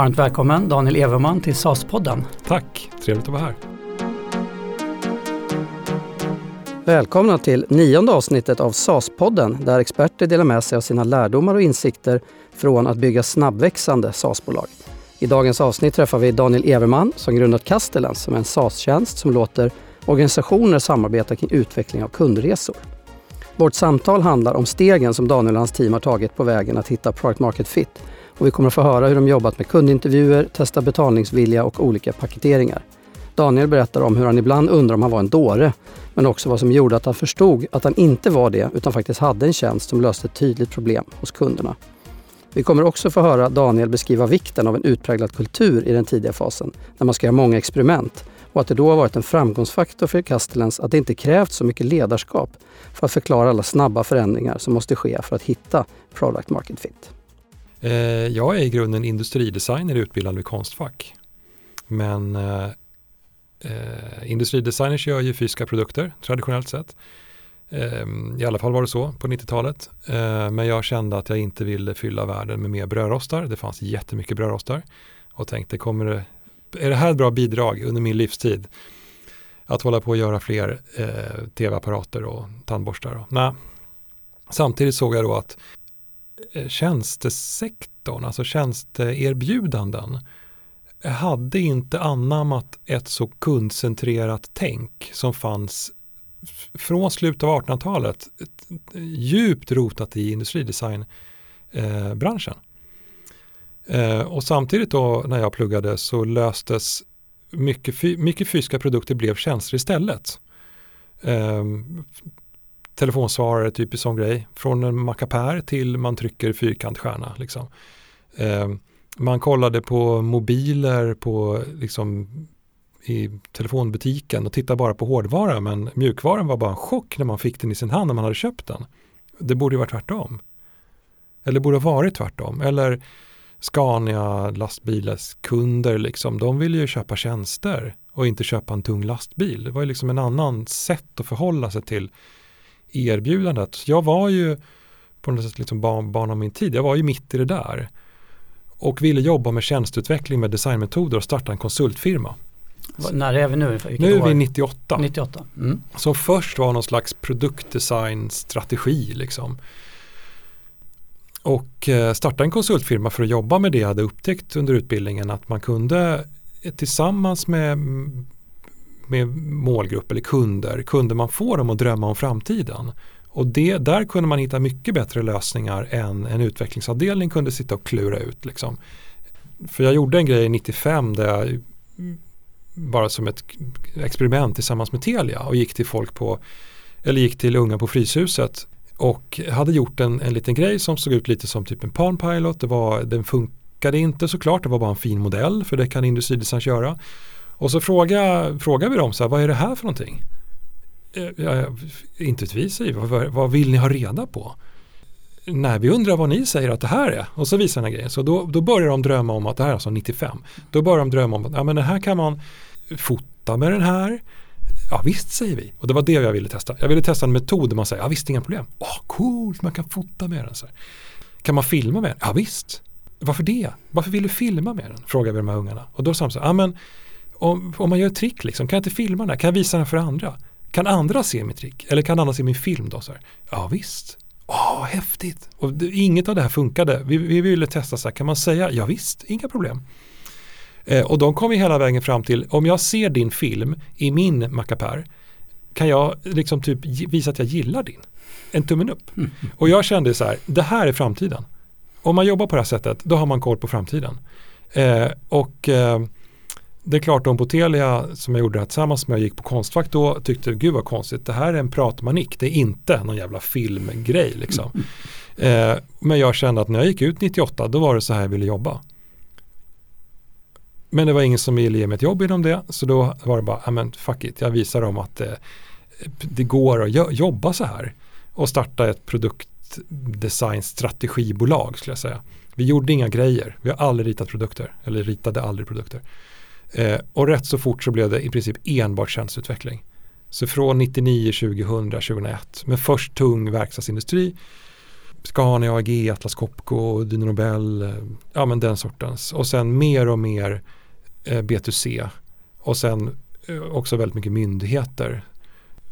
Varmt välkommen Daniel Everman till SAS-podden. Tack, trevligt att vara här. Välkomna till nionde avsnittet av SAS-podden där experter delar med sig av sina lärdomar och insikter från att bygga snabbväxande SAS-bolag. I dagens avsnitt träffar vi Daniel Everman som grundat Castellans som är en SAS-tjänst som låter organisationer samarbeta kring utveckling av kundresor. Vårt samtal handlar om stegen som Daniel och hans team har tagit på vägen att hitta product market fit och vi kommer att få höra hur de jobbat med kundintervjuer, testa betalningsvilja och olika paketeringar. Daniel berättar om hur han ibland undrar om han var en dåre, men också vad som gjorde att han förstod att han inte var det utan faktiskt hade en tjänst som löste ett tydligt problem hos kunderna. Vi kommer också få höra Daniel beskriva vikten av en utpräglad kultur i den tidiga fasen, när man ska göra många experiment och att det då har varit en framgångsfaktor för Castellens att det inte krävts så mycket ledarskap för att förklara alla snabba förändringar som måste ske för att hitta product market fit. Eh, jag är i grunden industridesigner utbildad vid Konstfack. Men eh, eh, industridesigners gör ju fysiska produkter traditionellt sett. Eh, I alla fall var det så på 90-talet. Eh, men jag kände att jag inte ville fylla världen med mer brödrostar. Det fanns jättemycket brödrostar. Och tänkte, kommer det, är det här ett bra bidrag under min livstid? Att hålla på att göra fler eh, tv-apparater och tandborstar? Och, nej. Samtidigt såg jag då att Eh, tjänstesektorn, alltså tjänsteerbjudanden, hade inte anammat ett så kundcentrerat tänk som fanns från slutet av 1800-talet eh, djupt rotat i industridesignbranschen. Eh, och samtidigt då när jag pluggade så löstes mycket, mycket fysiska produkter blev tjänster istället. Ehm, Telefonsvarare, typisk sån grej. Från en mackapär till man trycker fyrkantstjärna. Liksom. Eh, man kollade på mobiler på, liksom, i telefonbutiken och tittade bara på hårdvara men mjukvaran var bara en chock när man fick den i sin hand när man hade köpt den. Det borde ju vara tvärtom. Eller borde ha varit tvärtom. Eller Scania lastbilars kunder, liksom, de ville ju köpa tjänster och inte köpa en tung lastbil. Det var ju liksom en annan sätt att förhålla sig till erbjudandet. Jag var ju på något sätt liksom barn, barn av min tid, jag var ju mitt i det där. Och ville jobba med tjänsteutveckling med designmetoder och starta en konsultfirma. När är vi nu? nu är vi 98. 98. Mm. Som först var någon slags produktdesignstrategi liksom. Och eh, starta en konsultfirma för att jobba med det jag hade upptäckt under utbildningen att man kunde tillsammans med med målgrupp eller kunder kunde man få dem att drömma om framtiden. Och det, där kunde man hitta mycket bättre lösningar än en utvecklingsavdelning kunde sitta och klura ut. Liksom. För jag gjorde en grej 95 där jag bara som ett experiment tillsammans med Telia och gick till folk på eller gick till unga på Fryshuset och hade gjort en, en liten grej som såg ut lite som typ en Palm Pilot. Det var, den funkade inte såklart, det var bara en fin modell för det kan industridesign göra. Och så frågar, frågar vi dem så här, vad är det här för någonting? Eh, ja, intuitivt säger vad, vad vill ni ha reda på? Nej, vi undrar vad ni säger att det här är. Och så visar den här grejen. Så då, då börjar de drömma om att det här är alltså 95. Då börjar de drömma om att ja, men den här kan man fota med den här. Ja visst säger vi. Och det var det jag ville testa. Jag ville testa en metod där man säger ja visst inga problem. Åh oh, coolt, man kan fota med den. Så här. Kan man filma med den? Ja visst. Varför det? Varför vill du filma med den? Frågar vi de här ungarna. Och då sa de så här, ja men om, om man gör ett trick, liksom, kan jag inte filma den? Kan jag visa den för andra? Kan andra se mitt trick? Eller kan andra se min film då? Så här, ja visst. Åh, häftigt! Och det, inget av det här funkade. Vi, vi ville testa så här, kan man säga ja visst, inga problem. Eh, och de kom vi hela vägen fram till, om jag ser din film i min mackapär, kan jag liksom typ visa att jag gillar din? En tummen upp. Mm. Och jag kände så här, det här är framtiden. Om man jobbar på det här sättet, då har man koll på framtiden. Eh, och eh, det är klart de på Telia som jag gjorde det här tillsammans med och gick på Konstfack då tyckte gud vad konstigt det här är en pratmanik det är inte någon jävla filmgrej liksom. Eh, men jag kände att när jag gick ut 98 då var det så här jag ville jobba. Men det var ingen som ville ge mig ett jobb inom det så då var det bara, men fuck it, jag visar dem att eh, det går att jobba så här och starta ett produktdesignstrategibolag skulle jag säga. Vi gjorde inga grejer, vi har aldrig ritat produkter eller ritade aldrig produkter. Eh, och rätt så fort så blev det i princip enbart tjänsteutveckling. Så från 99, 2000, 2001 med först tung verkstadsindustri Scania, AG, Atlas Copco, Dyno Nobel, eh, ja men den sortens. Och sen mer och mer eh, B2C och sen eh, också väldigt mycket myndigheter.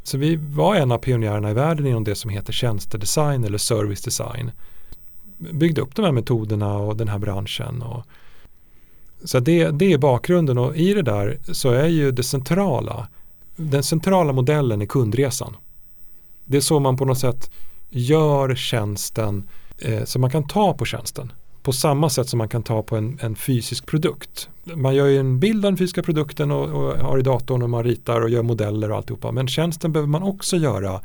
Så vi var en av pionjärerna i världen inom det som heter tjänstedesign eller service design. Byggde upp de här metoderna och den här branschen. Och, så det, det är bakgrunden och i det där så är ju det centrala, den centrala modellen är kundresan. Det är så man på något sätt gör tjänsten eh, så man kan ta på tjänsten på samma sätt som man kan ta på en, en fysisk produkt. Man gör ju en bild av den fysiska produkten och, och, har i datorn och man ritar och gör modeller och alltihopa. Men tjänsten behöver man också göra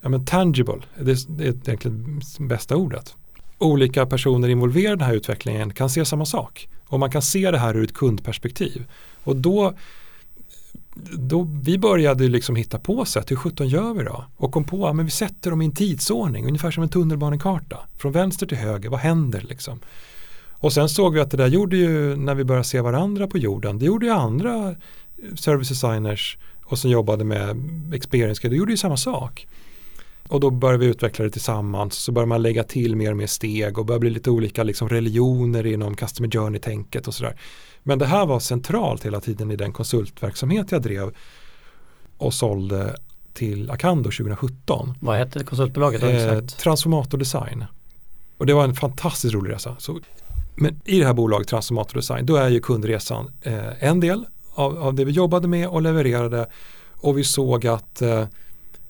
ja, men tangible, det, det är egentligen bästa ordet. Olika personer involverade i den här utvecklingen kan se samma sak och man kan se det här ur ett kundperspektiv. Och då då, vi började liksom hitta på sätt, hur sjutton gör vi då? Och kom på att vi sätter dem i en tidsordning, ungefär som en tunnelbanekarta. Från vänster till höger, vad händer liksom? Och sen såg vi att det där gjorde ju, när vi började se varandra på jorden, det gjorde ju andra service designers och som jobbade med experience, det gjorde ju samma sak. Och då började vi utveckla det tillsammans, så började man lägga till mer och mer steg och började bli lite olika liksom religioner inom customer journey-tänket och sådär. Men det här var centralt hela tiden i den konsultverksamhet jag drev och sålde till Acando 2017. Vad hette konsultbolaget? Eh, Transformator Design. Och det var en fantastiskt rolig resa. Så, men i det här bolaget Transformator Design då är ju kundresan eh, en del av, av, det vi jobbade med och levererade och vi såg att eh,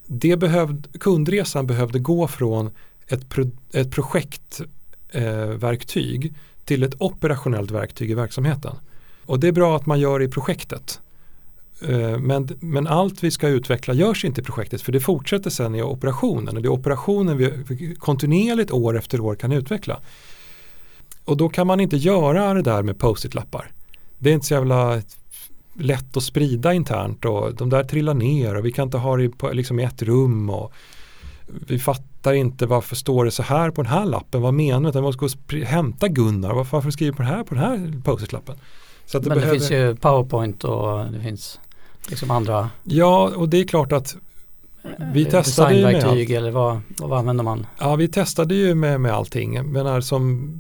det behövde, kundresan behövde gå från ett, pro, ett projektverktyg eh, till ett operationellt verktyg i verksamheten. Och det är bra att man gör i projektet. Eh, men, men allt vi ska utveckla görs inte i projektet för det fortsätter sen i operationen och det är operationen vi kontinuerligt år efter år kan utveckla. Och då kan man inte göra det där med post-it-lappar. Det är inte så jävla lätt att sprida internt och de där trillar ner och vi kan inte ha det på, liksom i ett rum och vi fattar inte varför står det så här på den här lappen, vad menar du? Jag måste gå och hämta Gunnar, varför skriver du på, det här, på den här post-it-lappen? Men det behöver... finns ju PowerPoint och det finns liksom andra Ja, och det är klart att vi eh, testade ju med allt. eller vad, vad använder man? Ja, vi testade ju med, med allting. Men som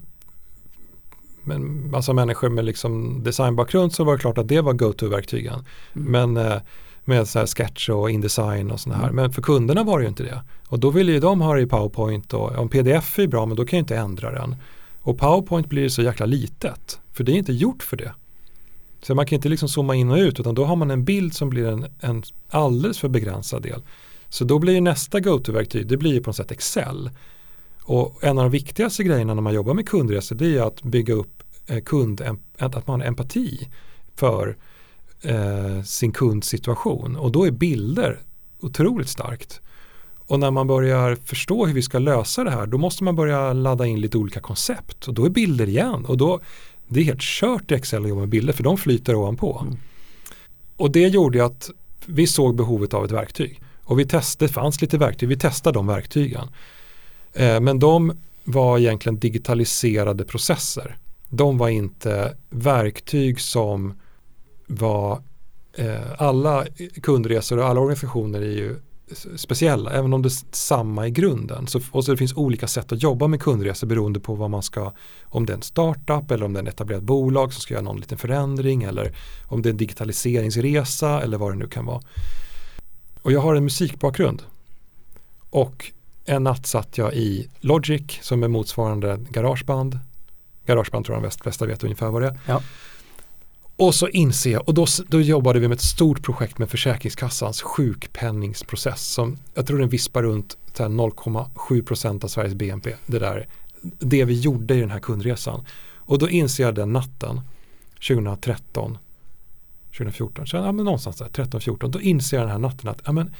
men massa människor med liksom designbakgrund så var det klart att det var go-to-verktygen. Mm. Men eh, med så här sketch och Indesign och sådana här. Mm. Men för kunderna var det ju inte det. Och då ville ju de ha det i PowerPoint och om pdf är bra men då kan jag inte ändra den. Och PowerPoint blir så jäkla litet. För det är inte gjort för det. Så man kan inte liksom zooma in och ut utan då har man en bild som blir en, en alldeles för begränsad del. Så då blir nästa go-to-verktyg, det blir på något sätt Excel. Och en av de viktigaste grejerna när man jobbar med kundresor det är att bygga upp eh, kund, att man har empati för eh, sin kundsituation. Och då är bilder otroligt starkt. Och när man börjar förstå hur vi ska lösa det här då måste man börja ladda in lite olika koncept och då är bilder igen. Och då, det är helt kört i Excel att jobba med bilder för de flyter ovanpå. Mm. Och det gjorde att vi såg behovet av ett verktyg. Och vi testade, det fanns lite verktyg, vi testade de verktygen. Eh, men de var egentligen digitaliserade processer. De var inte verktyg som var eh, alla kundresor och alla organisationer är ju speciella, även om det är samma i grunden. Så, och så det finns olika sätt att jobba med kundresor beroende på vad man ska, om det är en startup eller om det är en etablerat bolag som ska göra någon liten förändring eller om det är en digitaliseringsresa eller vad det nu kan vara. Och jag har en musikbakgrund och en natt satt jag i Logic som är motsvarande Garageband. Garageband tror jag de flesta vet ungefär vad det är. Ja. Och så inser jag, och då, då jobbade vi med ett stort projekt med Försäkringskassans sjukpenningsprocess som jag tror den vispar runt 0,7% av Sveriges BNP. Det, där, det vi gjorde i den här kundresan. Och då inser jag den natten 2013 2014, så, ja, men någonstans där, 13-14, då inser jag den här natten att ja, men,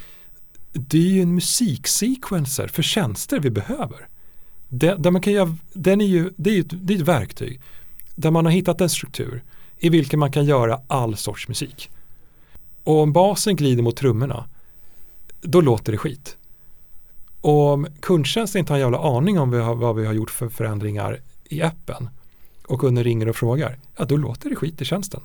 det är ju en musiksequencer för tjänster vi behöver. Det, där man kan göra, den är ju, det, är ju, det är ett verktyg där man har hittat en struktur i vilken man kan göra all sorts musik. Och om basen glider mot trummorna, då låter det skit. Och om kundtjänsten inte har en jävla aning om vad vi har gjort för förändringar i appen och kunden ringer och frågar, ja då låter det skit i tjänsten.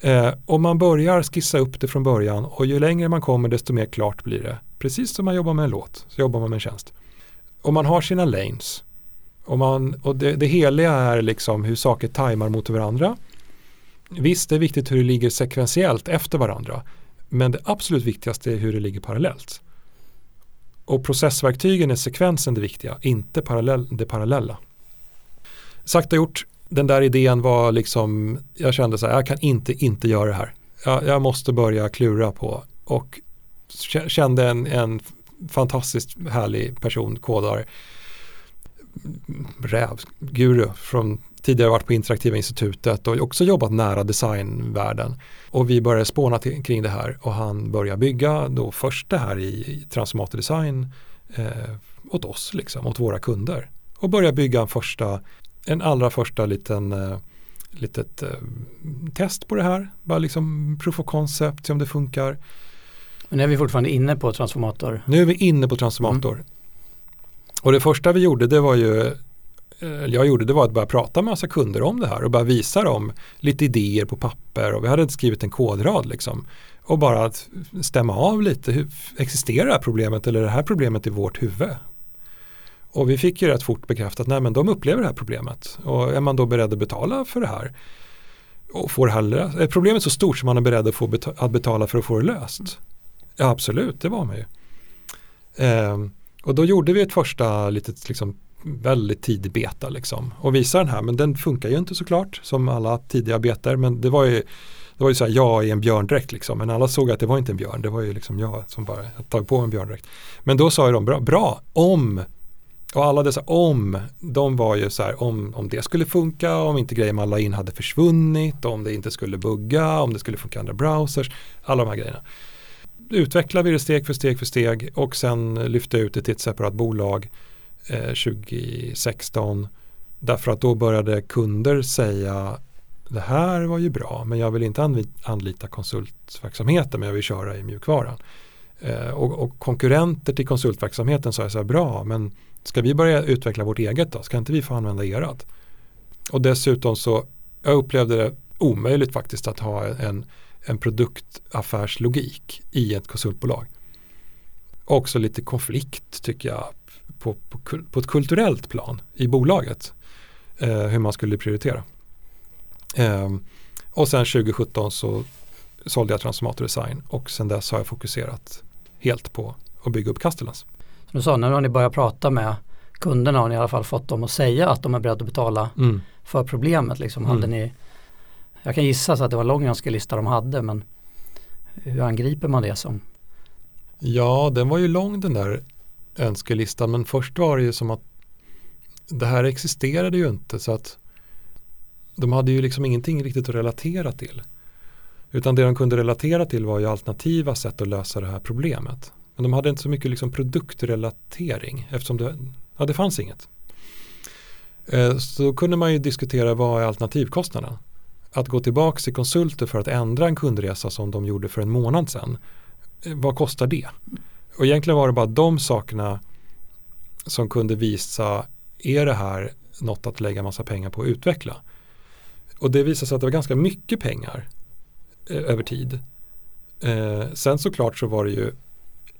Eh, om man börjar skissa upp det från början och ju längre man kommer desto mer klart blir det. Precis som man jobbar med en låt så jobbar man med en tjänst. och man har sina lanes. Och, man, och det, det heliga är liksom hur saker tajmar mot varandra. Visst, det är viktigt hur det ligger sekventiellt efter varandra. Men det absolut viktigaste är hur det ligger parallellt. Och processverktygen är sekvensen det viktiga, inte parallell, det parallella. Sakta gjort, den där idén var liksom, jag kände så här, jag kan inte inte göra det här. Jag, jag måste börja klura på och kände en, en fantastiskt härlig person, kodare, räv, guru från tidigare varit på Interaktiva institutet och också jobbat nära designvärlden. Och vi började spåna till, kring det här och han började bygga då först det här i, i transformator design eh, åt oss, liksom, åt våra kunder. Och började bygga en första, en allra första liten eh, litet eh, test på det här. Bara liksom proof of concept, se om det funkar. Men nu är vi fortfarande inne på transformator. Nu är vi inne på transformator. Mm. Och det första vi gjorde det var ju eh, jag gjorde det var att börja prata med massa kunder om det här och bara visa dem lite idéer på papper och vi hade skrivit en kodrad liksom. Och bara att stämma av lite, hur, existerar det här problemet eller är det här problemet i vårt huvud? Och vi fick ju rätt fort bekräftat, men de upplever det här problemet. Och är man då beredd att betala för det här? Och får löst? Är problemet så stort som man är beredd att, få betala, att betala för att få det löst? Ja absolut, det var man ju. Ehm, och då gjorde vi ett första litet liksom, väldigt tidig beta liksom. Och visade den här, men den funkar ju inte såklart som alla tidiga betor. Men det var ju det var ju så här, jag i en björndräkt liksom. Men alla såg att det var inte en björn. Det var ju liksom jag som bara tagit på en björndräkt. Men då sa ju de, bra, bra om och alla dessa om, de var ju så här om, om det skulle funka, om inte grejer man la in hade försvunnit, om det inte skulle bugga, om det skulle funka i andra browsers, alla de här grejerna. Utvecklar vi det steg för steg för steg och sen lyfte ut det till ett separat bolag eh, 2016 därför att då började kunder säga det här var ju bra men jag vill inte anlita konsultverksamheten men jag vill köra i mjukvaran. Eh, och, och, konkurrenter till konsultverksamheten sa jag så här bra men Ska vi börja utveckla vårt eget då? Ska inte vi få använda erat? Och dessutom så, jag upplevde det omöjligt faktiskt att ha en, en produktaffärslogik i ett konsultbolag. Också lite konflikt tycker jag på, på, på ett kulturellt plan i bolaget. Eh, hur man skulle prioritera. Eh, och sen 2017 så sålde jag Transformator Design och sen dess har jag fokuserat helt på att bygga upp Castellans. Som du sa, nu har ni börjat prata med kunderna har ni i alla fall fått dem att säga att de är beredda att betala mm. för problemet. Liksom. Mm. Hade ni, jag kan gissa så att det var en lång önskelista de hade men hur angriper man det som? Ja, den var ju lång den där önskelistan men först var det ju som att det här existerade ju inte så att de hade ju liksom ingenting riktigt att relatera till. Utan det de kunde relatera till var ju alternativa sätt att lösa det här problemet. Men de hade inte så mycket liksom produktrelatering eftersom det, ja, det fanns inget. Eh, så kunde man ju diskutera vad är alternativkostnaden? Att gå tillbaka till konsulter för att ändra en kundresa som de gjorde för en månad sedan. Eh, vad kostar det? Och egentligen var det bara de sakerna som kunde visa är det här något att lägga massa pengar på att utveckla? Och det visade sig att det var ganska mycket pengar eh, över tid. Eh, sen såklart så var det ju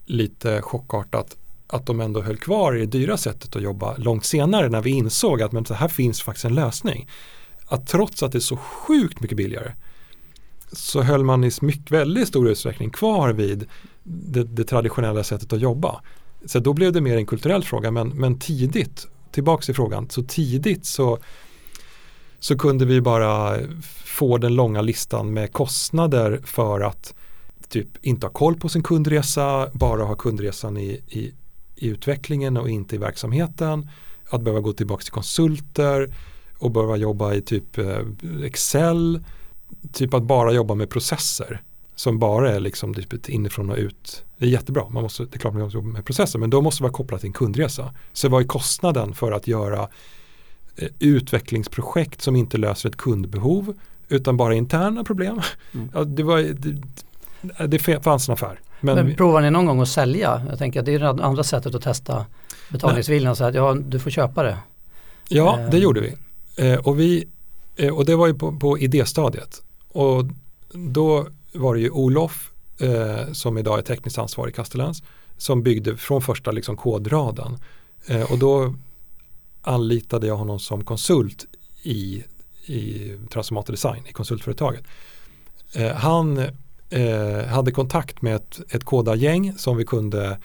lite chockartat att de ändå höll kvar i det dyra sättet att jobba långt senare när vi insåg att men så här finns faktiskt en lösning. Att trots att det är så sjukt mycket billigare så höll man i mycket, väldigt stor utsträckning kvar vid det, det, traditionella sättet att jobba. Så då blev det mer en kulturell fråga men, men tidigt, tillbaks till frågan, så tidigt så, så kunde vi bara få den långa listan med kostnader för att typ inte ha koll på sin kundresa, bara ha kundresan i, i, i utvecklingen och inte i verksamheten. Att behöva gå tillbaka till konsulter och behöva jobba i typ eh, Excel. Typ att bara jobba med processer som bara är liksom typ inifrån och ut. Det är jättebra, man måste, det är klart man måste jobba med processer men då måste det vara kopplat till en kundresa. Så vad är kostnaden för att göra eh, utvecklingsprojekt som inte löser ett kundbehov utan bara interna problem. Mm. Ja, det, var, det, det fanns en affär. Men, men provar ni någon gång att sälja? Jag tänker att det är det andra sättet att testa betalningsviljan. Så att ja, du får köpa det. Ja, det gjorde vi. Eh, och, vi eh, och det var ju på, på idéstadiet. Och då var det ju Olof eh, som idag är tekniskt ansvarig i Castellans som byggde från första liksom, kodraden Eh, och då anlitade jag honom som konsult i, i transformator design, i konsultföretaget. Eh, han eh, hade kontakt med ett, ett kodargäng som vi kunde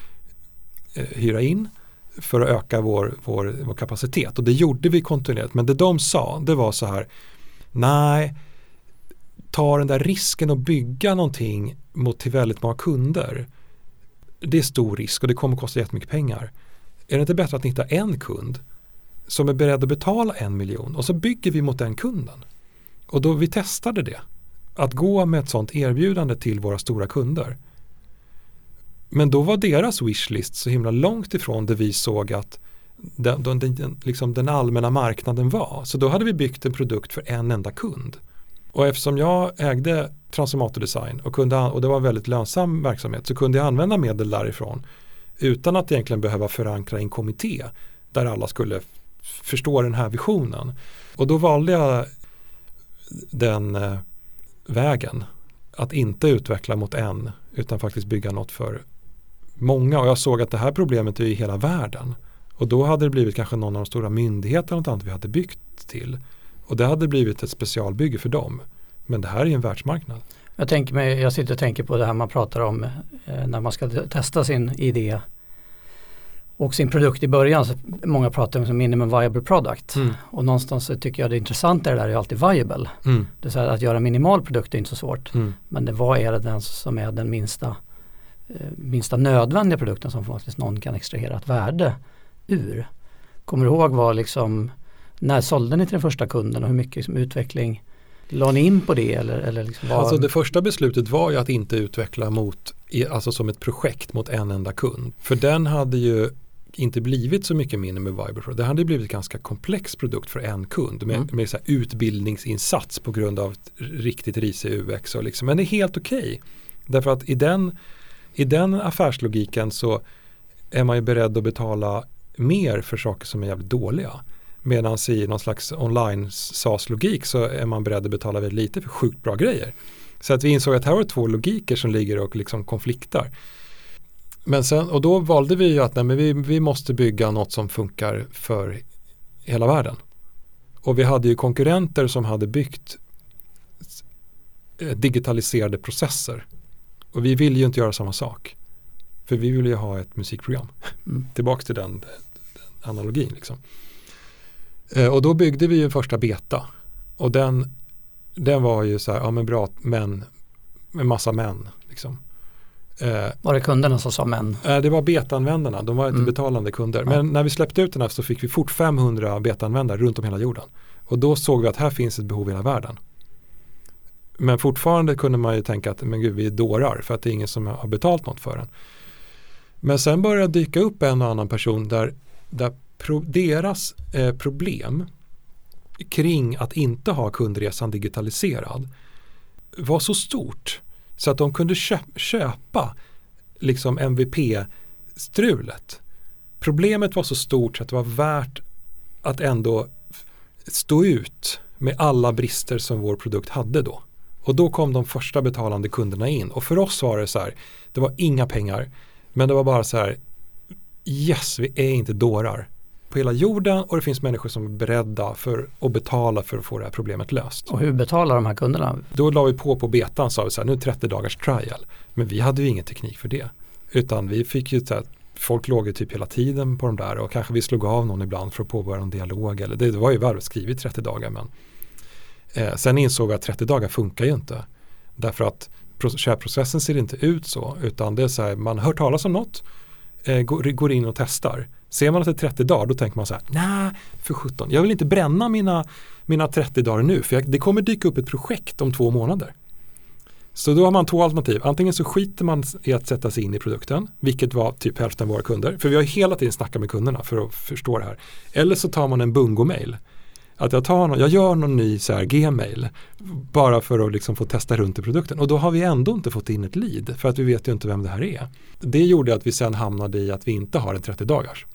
eh, hyra in för att öka vår, vår, vår kapacitet och det gjorde vi kontinuerligt. Men det de sa det var så här, nej, ta den där risken att bygga någonting mot till väldigt många kunder. Det är stor risk och det kommer att kosta jättemycket pengar. Är det inte bättre att ni hittar en kund som är beredd att betala en miljon och så bygger vi mot den kunden. Och då vi testade det. Att gå med ett sånt erbjudande till våra stora kunder. Men då var deras wishlist så himla långt ifrån det vi såg att den, den, den, liksom den allmänna marknaden var. Så då hade vi byggt en produkt för en enda kund. Och eftersom jag ägde transformatordesign och, kunde, och det var en väldigt lönsam verksamhet så kunde jag använda medel därifrån utan att egentligen behöva förankra i en kommitté där alla skulle förstå den här visionen. Och då valde jag den eh, vägen. Att inte utveckla mot en utan faktiskt bygga något för många. Och jag såg att det här problemet är i hela världen. Och då hade det blivit kanske någon av de stora myndigheterna något annat vi hade byggt till. Och det hade blivit ett specialbygge för dem. Men det här är en världsmarknad. Jag, tänker mig, jag sitter och tänker på det här man pratar om eh, när man ska testa sin idé och sin produkt i början. Så många pratar om som minimum viable product. Mm. Och någonstans så tycker jag det intressanta är det där är alltid viable. Mm. Det är så att göra minimal produkt är inte så svårt. Mm. Men det, vad är det den som är den minsta, eh, minsta nödvändiga produkten som faktiskt någon kan extrahera ett värde ur. Kommer du ihåg vad liksom, när sålde ni till den första kunden och hur mycket liksom, utveckling La ni in på det? Eller, eller liksom var... Alltså det första beslutet var ju att inte utveckla mot, alltså som ett projekt mot en enda kund. För den hade ju inte blivit så mycket mindre med Viber. Det hade blivit ganska komplex produkt för en kund med, mm. med så utbildningsinsats på grund av riktigt risig UX. Och liksom. Men det är helt okej. Okay. Därför att i den, i den affärslogiken så är man ju beredd att betala mer för saker som är jävligt dåliga. Medan i någon slags online SAS-logik så är man beredd att betala väldigt lite för sjukt bra grejer. Så att vi insåg att här var två logiker som ligger och liksom konfliktar. Men sen, och då valde vi ju att nej, men vi, vi måste bygga något som funkar för hela världen. Och vi hade ju konkurrenter som hade byggt digitaliserade processer. Och vi ville ju inte göra samma sak. För vi ville ju ha ett musikprogram. Mm. Tillbaks till den, den analogin. Liksom. Eh, och då byggde vi ju första beta. Och den, den var ju så här, ja men bra, men med massa män. Liksom. Eh, var det kunderna som sa men? Eh, det var betaanvändarna, de var inte mm. betalande kunder. Men när vi släppte ut den här så fick vi fort 500 betaanvändare runt om hela jorden. Och då såg vi att här finns ett behov i hela världen. Men fortfarande kunde man ju tänka att men gud, vi är dårar för att det är ingen som har betalt något för den. Men sen började det dyka upp en och annan person där, där pro, deras eh, problem kring att inte ha kundresan digitaliserad var så stort så att de kunde köpa liksom MVP-strulet. Problemet var så stort så att det var värt att ändå stå ut med alla brister som vår produkt hade då. Och då kom de första betalande kunderna in och för oss var det så här, det var inga pengar, men det var bara så här, yes, vi är inte dårar på hela jorden och det finns människor som är beredda för att betala för att få det här problemet löst. Och hur betalar de här kunderna? Då la vi på på betan sa vi så här, nu 30 dagars trial. Men vi hade ju ingen teknik för det. Utan vi fick ju så här, folk låg ju typ hela tiden på de där och kanske vi slog av någon ibland för att påbörja en dialog. Eller det var ju väl skrivit 30 dagar men eh, sen insåg vi att 30 dagar funkar ju inte. Därför att köpprocessen ser inte ut så utan det är så här, man hör talas om något, eh, går, går in och testar Ser man att det är 30 dagar då tänker man så här, nej för 17, jag vill inte bränna mina, mina 30 dagar nu för jag, det kommer dyka upp ett projekt om två månader. Så då har man två alternativ. Antingen så skiter man i att sätta sig in i produkten, vilket var typ hälften av våra kunder. För vi har hela tiden snackat med kunderna för att förstå det här. Eller så tar man en bungo-mail. Att jag, tar någon, jag gör någon ny så här gmail bara för att liksom få testa runt i produkten. Och då har vi ändå inte fått in ett lead för att vi vet ju inte vem det här är. Det gjorde att vi sen hamnade i att vi inte har en 30 dagars.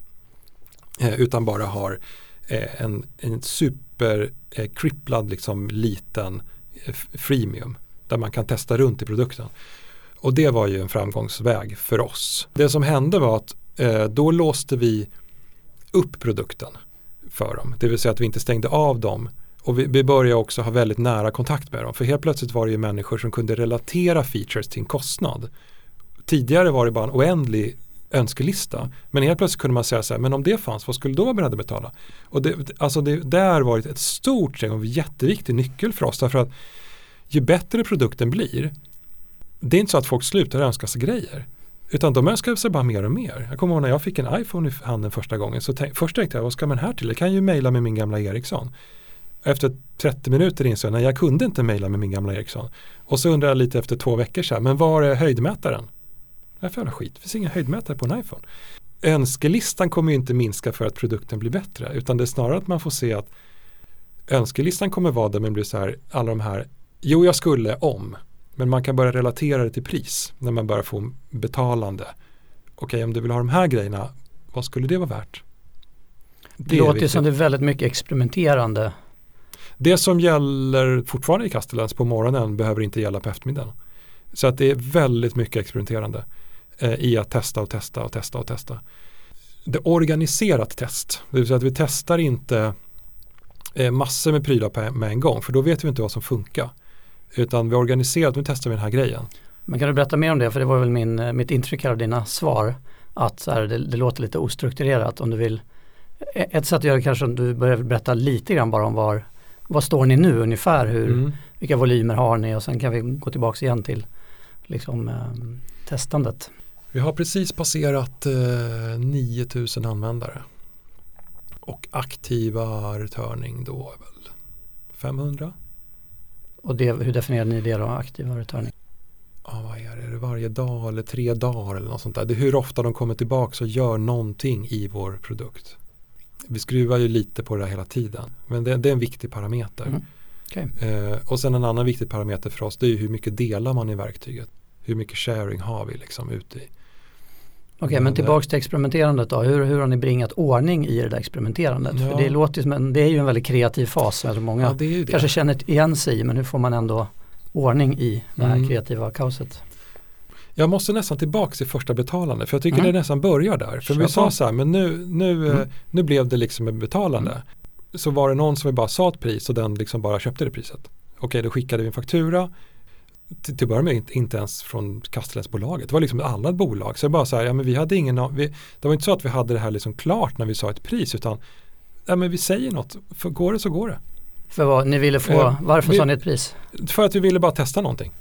Eh, utan bara har eh, en, en super-cripplad eh, liksom liten freemium där man kan testa runt i produkten. Och det var ju en framgångsväg för oss. Det som hände var att då låste vi upp produkten för dem. Det vill säga att vi inte stängde av dem. Och vi, vi började också ha väldigt nära kontakt med dem. För helt plötsligt var det ju människor som kunde relatera features till en kostnad. Tidigare var det bara en oändlig önskelista. Men helt plötsligt kunde man säga så här, men om det fanns, vad skulle du då vara beredd att betala? Och det, alltså det, där har varit ett stort steg och en jätteviktig nyckel för oss. Därför att ju bättre produkten blir, det är inte så att folk slutar önska sig grejer. Utan de önskar sig bara mer och mer. Jag kommer ihåg när jag fick en iPhone i handen första gången. Så tänk, först tänkte jag, vad ska man här till? Jag kan ju mejla med min gamla Ericsson. Efter 30 minuter insåg jag, nej jag kunde inte mejla med min gamla Ericsson. Och så undrade jag lite efter två veckor så här, men var är höjdmätaren? Det är för skit, det finns ingen höjdmätare på en iPhone. Önskelistan kommer ju inte minska för att produkten blir bättre. Utan det är snarare att man får se att önskelistan kommer vara där men blir så här, alla de här, jo jag skulle om. Men man kan börja relatera det till pris när man börjar få betalande. Okej, om du vill ha de här grejerna, vad skulle det vara värt? Det, det låter som det är väldigt mycket experimenterande. Det som gäller fortfarande i Castellans på morgonen behöver inte gälla på eftermiddagen. Så att det är väldigt mycket experimenterande i att testa och testa och testa och testa. Det är organiserat test, det vill säga att vi testar inte eh, massor med prylar med en gång för då vet vi inte vad som funkar. Utan vi organiserar att nu testar vi den här grejen. Men kan du berätta mer om det? För det var väl min, eh, mitt intryck av dina svar. Att så här, det, det, låter lite ostrukturerat om du vill. E, ett sätt att göra det kanske om du börjar berätta lite grann bara om var, var står ni nu ungefär? Hur, mm. Vilka volymer har ni? Och sen kan vi gå tillbaka igen till liksom, eh, testandet. Vi har precis passerat eh, 9000 användare. Och aktiva returning då är väl 500. Och det, hur definierar ni det då, aktiva returning? Ja, vad är det? Är det varje dag eller tre dagar eller något sånt där? Det är hur ofta de kommer tillbaka och gör någonting i vår produkt. Vi skruvar ju lite på det här hela tiden. Men det, det är en viktig parameter. Mm. Okay. Eh, och sen en annan viktig parameter för oss det är hur mycket delar man i verktyget. Hur mycket sharing har vi liksom ute i. Okej, okay, men tillbaks till experimenterandet då. Hur, hur har ni bringat ordning i det där experimenterandet? Ja. För det låter som en, det är ju en väldigt kreativ fas som många ja, det det. kanske känner igen sig i. Men hur får man ändå ordning i det här mm. kreativa kaoset? Jag måste nästan tillbaka till första betalande för jag tycker mm. det nästan börjar där. För Kör vi sa så här, men nu, nu, mm. nu blev det liksom en betalande. Mm. Så var det någon som bara sa ett pris och den liksom bara köpte det priset. Okej, då skickade vi en faktura till, till början med inte, inte ens från Castellensbolaget. Det var liksom alla bolag. Så bara så här, ja men vi hade ingen, vi, det var inte så att vi hade det här liksom klart när vi sa ett pris utan ja men vi säger något, för går det så går det. För vad ni ville få, eh, varför vi, sa ni ett pris? För att vi ville bara testa någonting.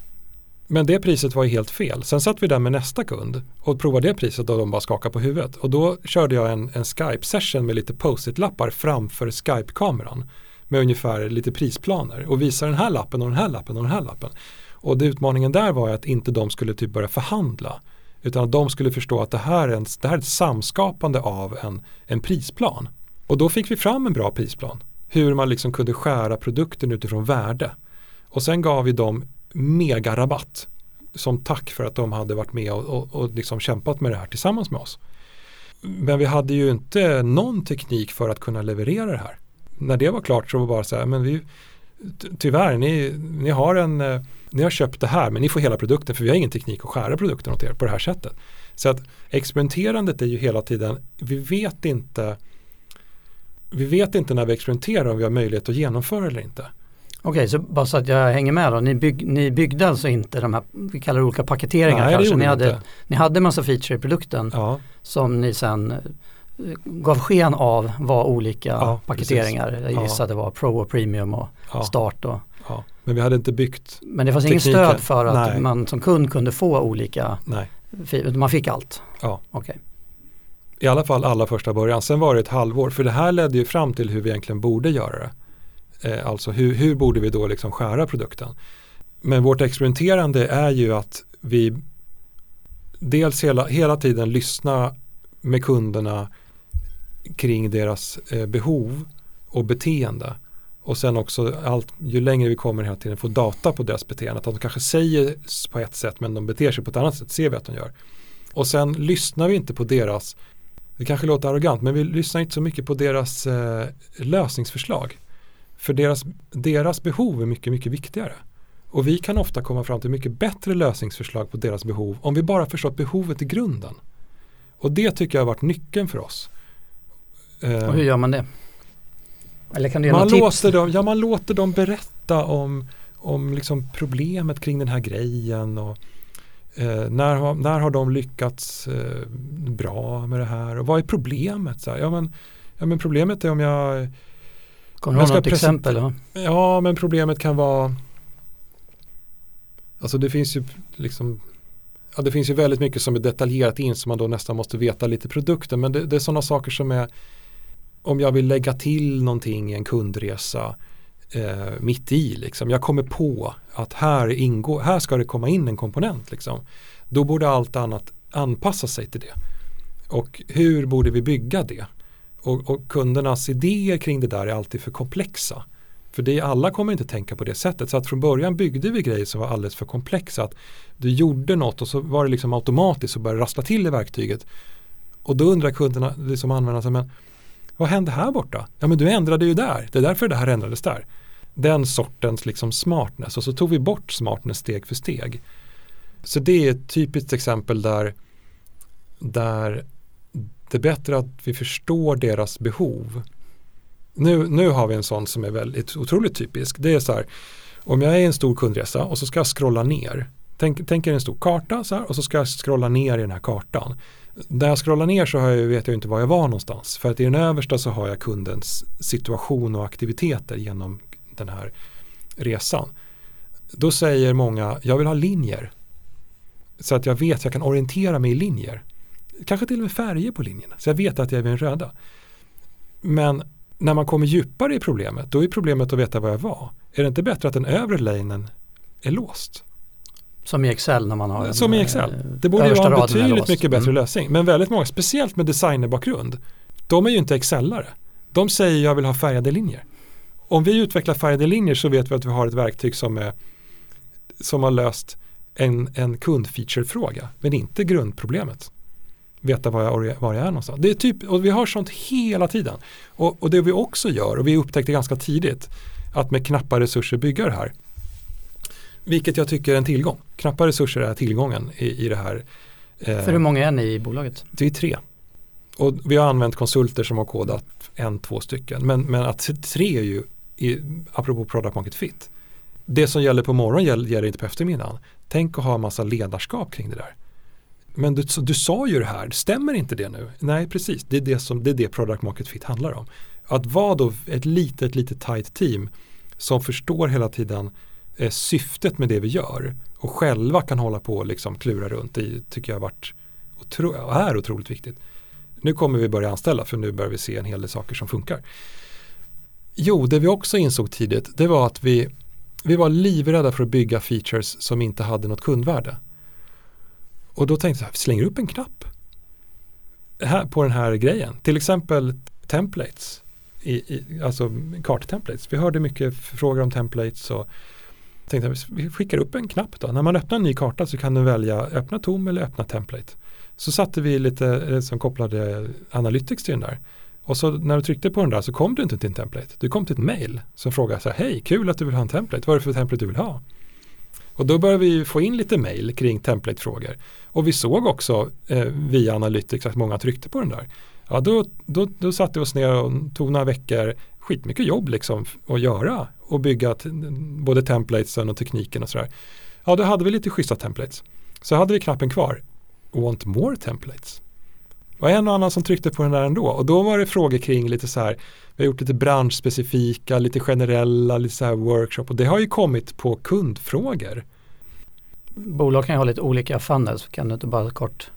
Men det priset var ju helt fel. Sen satt vi där med nästa kund och provade det priset och de bara skakade på huvudet. Och då körde jag en, en Skype-session med lite post-it-lappar framför Skype-kameran med ungefär lite prisplaner och visar den här lappen och den här lappen och den här lappen. Och det utmaningen där var att inte de skulle typ börja förhandla. Utan att de skulle förstå att det här är, en, det här är ett samskapande av en, en prisplan. Och då fick vi fram en bra prisplan. Hur man liksom kunde skära produkten utifrån värde. Och sen gav vi dem megarabatt som tack för att de hade varit med och, och, och liksom kämpat med det här tillsammans med oss. Men vi hade ju inte någon teknik för att kunna leverera det här. När det var klart så var det bara så här, men vi, tyvärr, ni, ni har en eh, ni har köpt det här men ni får hela produkten för vi har ingen teknik att skära produkten åt er på det här sättet. Så att experimenterandet är ju hela tiden, vi vet inte vi vet inte när vi experimenterar om vi har möjlighet att genomföra eller inte. Okej, så bara så att jag hänger med då. Ni, bygg, ni byggde alltså inte de här, vi kallar det olika paketeringar Nej, kanske. ni hade, inte. ni hade massa feature i produkten ja. som ni sen eh, gav sken av var olika ja, paketeringar. Precis. Jag gissade ja. var Pro och Premium och Start och Ja, men vi hade inte byggt Men det fanns inget stöd för att Nej. man som kund kunde få olika Nej. Man fick allt? Ja. Okay. I alla fall alla första början. Sen var det ett halvår. För det här ledde ju fram till hur vi egentligen borde göra det. Eh, alltså hur, hur borde vi då liksom skära produkten? Men vårt experimenterande är ju att vi dels hela, hela tiden lyssna med kunderna kring deras eh, behov och beteende. Och sen också allt, ju längre vi kommer hela tiden få data på deras beteende. Att de kanske säger på ett sätt men de beter sig på ett annat sätt, ser vi att de gör. Och sen lyssnar vi inte på deras, det kanske låter arrogant, men vi lyssnar inte så mycket på deras eh, lösningsförslag. För deras, deras behov är mycket, mycket viktigare. Och vi kan ofta komma fram till mycket bättre lösningsförslag på deras behov om vi bara förstått behovet i grunden. Och det tycker jag har varit nyckeln för oss. Och hur gör man det? Eller kan du man, låter dem, ja, man låter dem berätta om, om liksom problemet kring den här grejen. Och, eh, när, har, när har de lyckats eh, bra med det här? Och vad är problemet? Så här, ja, men, ja, men problemet är om jag Kommer du ha något exempel? Då? Ja, men problemet kan vara Alltså det finns ju liksom ja, det finns ju väldigt mycket som är detaljerat in som man då nästan måste veta lite produkten. Men det, det är sådana saker som är om jag vill lägga till någonting i en kundresa eh, mitt i. Liksom. Jag kommer på att här, ingår, här ska det komma in en komponent. Liksom. Då borde allt annat anpassa sig till det. Och hur borde vi bygga det? Och, och kundernas idéer kring det där är alltid för komplexa. För det, alla kommer inte tänka på det sättet. Så att från början byggde vi grejer som var alldeles för komplexa. Att du gjorde något och så var det liksom automatiskt och började rassla till i verktyget. Och då undrar kunderna, liksom användarna, men vad hände här borta? Ja men du ändrade ju där, det är därför det här ändrades där. Den sortens liksom smartness och så tog vi bort smartness steg för steg. Så det är ett typiskt exempel där, där det är bättre att vi förstår deras behov. Nu, nu har vi en sån som är väldigt otroligt typisk. Det är så här, om jag är i en stor kundresa och så ska jag scrolla ner. Tänk, tänk er en stor karta så här, och så ska jag scrolla ner i den här kartan. När jag scrollar ner så jag, vet jag inte var jag var någonstans. För att i den översta så har jag kundens situation och aktiviteter genom den här resan. Då säger många, jag vill ha linjer. Så att jag vet, jag kan orientera mig i linjer. Kanske till och med färger på linjerna, så jag vet att jag är vid den röda. Men när man kommer djupare i problemet, då är problemet att veta var jag var. Är det inte bättre att den övre lanen är låst? Som i Excel när man har Som i Excel. Eh, det borde ju vara en betydligt mycket bättre mm. lösning. Men väldigt många, speciellt med designerbakgrund, de är ju inte Excelare. De säger jag vill ha färgade linjer. Om vi utvecklar färgade linjer så vet vi att vi har ett verktyg som, är, som har löst en, en kundfeature-fråga, men inte grundproblemet. Veta var jag, var jag är någonstans. Det är typ, och vi har sånt hela tiden. Och, och det vi också gör, och vi upptäckte ganska tidigt, att med knappa resurser bygga det här. Vilket jag tycker är en tillgång. Knappa resurser är tillgången i, i det här. Eh, För hur många är ni i bolaget? Det är tre. Och vi har använt konsulter som har kodat en, två stycken. Men, men att tre är ju, i, apropå product market fit, det som gäller på morgonen gäller, gäller inte på eftermiddagen. Tänk att ha en massa ledarskap kring det där. Men du, du sa ju det här, stämmer inte det nu? Nej, precis. Det är det, som, det är det product market fit handlar om. Att vara då ett litet, litet tight team som förstår hela tiden eh, syftet med det vi gör och själva kan hålla på och liksom klura runt det tycker jag har varit otro, är otroligt viktigt. Nu kommer vi börja anställa för nu börjar vi se en hel del saker som funkar. Jo, det vi också insåg tidigt det var att vi, vi var livrädda för att bygga features som inte hade något kundvärde. Och då tänkte jag, vi slänger upp en knapp här, på den här grejen. Till exempel templates, i, i, alltså karttemplates. Vi hörde mycket frågor om templates och tänkte att vi skickar upp en knapp då. När man öppnar en ny karta så kan du välja öppna tom eller öppna template. Så satte vi lite eh, som kopplade Analytics till den där. Och så när du tryckte på den där så kom du inte till en template. Du kom till ett mail som frågade så här, hej, kul att du vill ha en template. Vad är det för template du vill ha? Och då började vi få in lite mail kring templatefrågor. Och vi såg också eh, via Analytics att många tryckte på den där. Ja, då, då, då satte vi oss ner och tog några veckor, skitmycket jobb liksom att göra och bygga både templatesen och tekniken och sådär. Ja, då hade vi lite schyssta templates. Så hade vi knappen kvar, want more templates. Det var en och annan som tryckte på den där ändå och då var det frågor kring lite så här, vi har gjort lite branschspecifika, lite generella, lite så här workshop och det har ju kommit på kundfrågor. Bolag kan ju ha lite olika funnels, kan du inte bara kort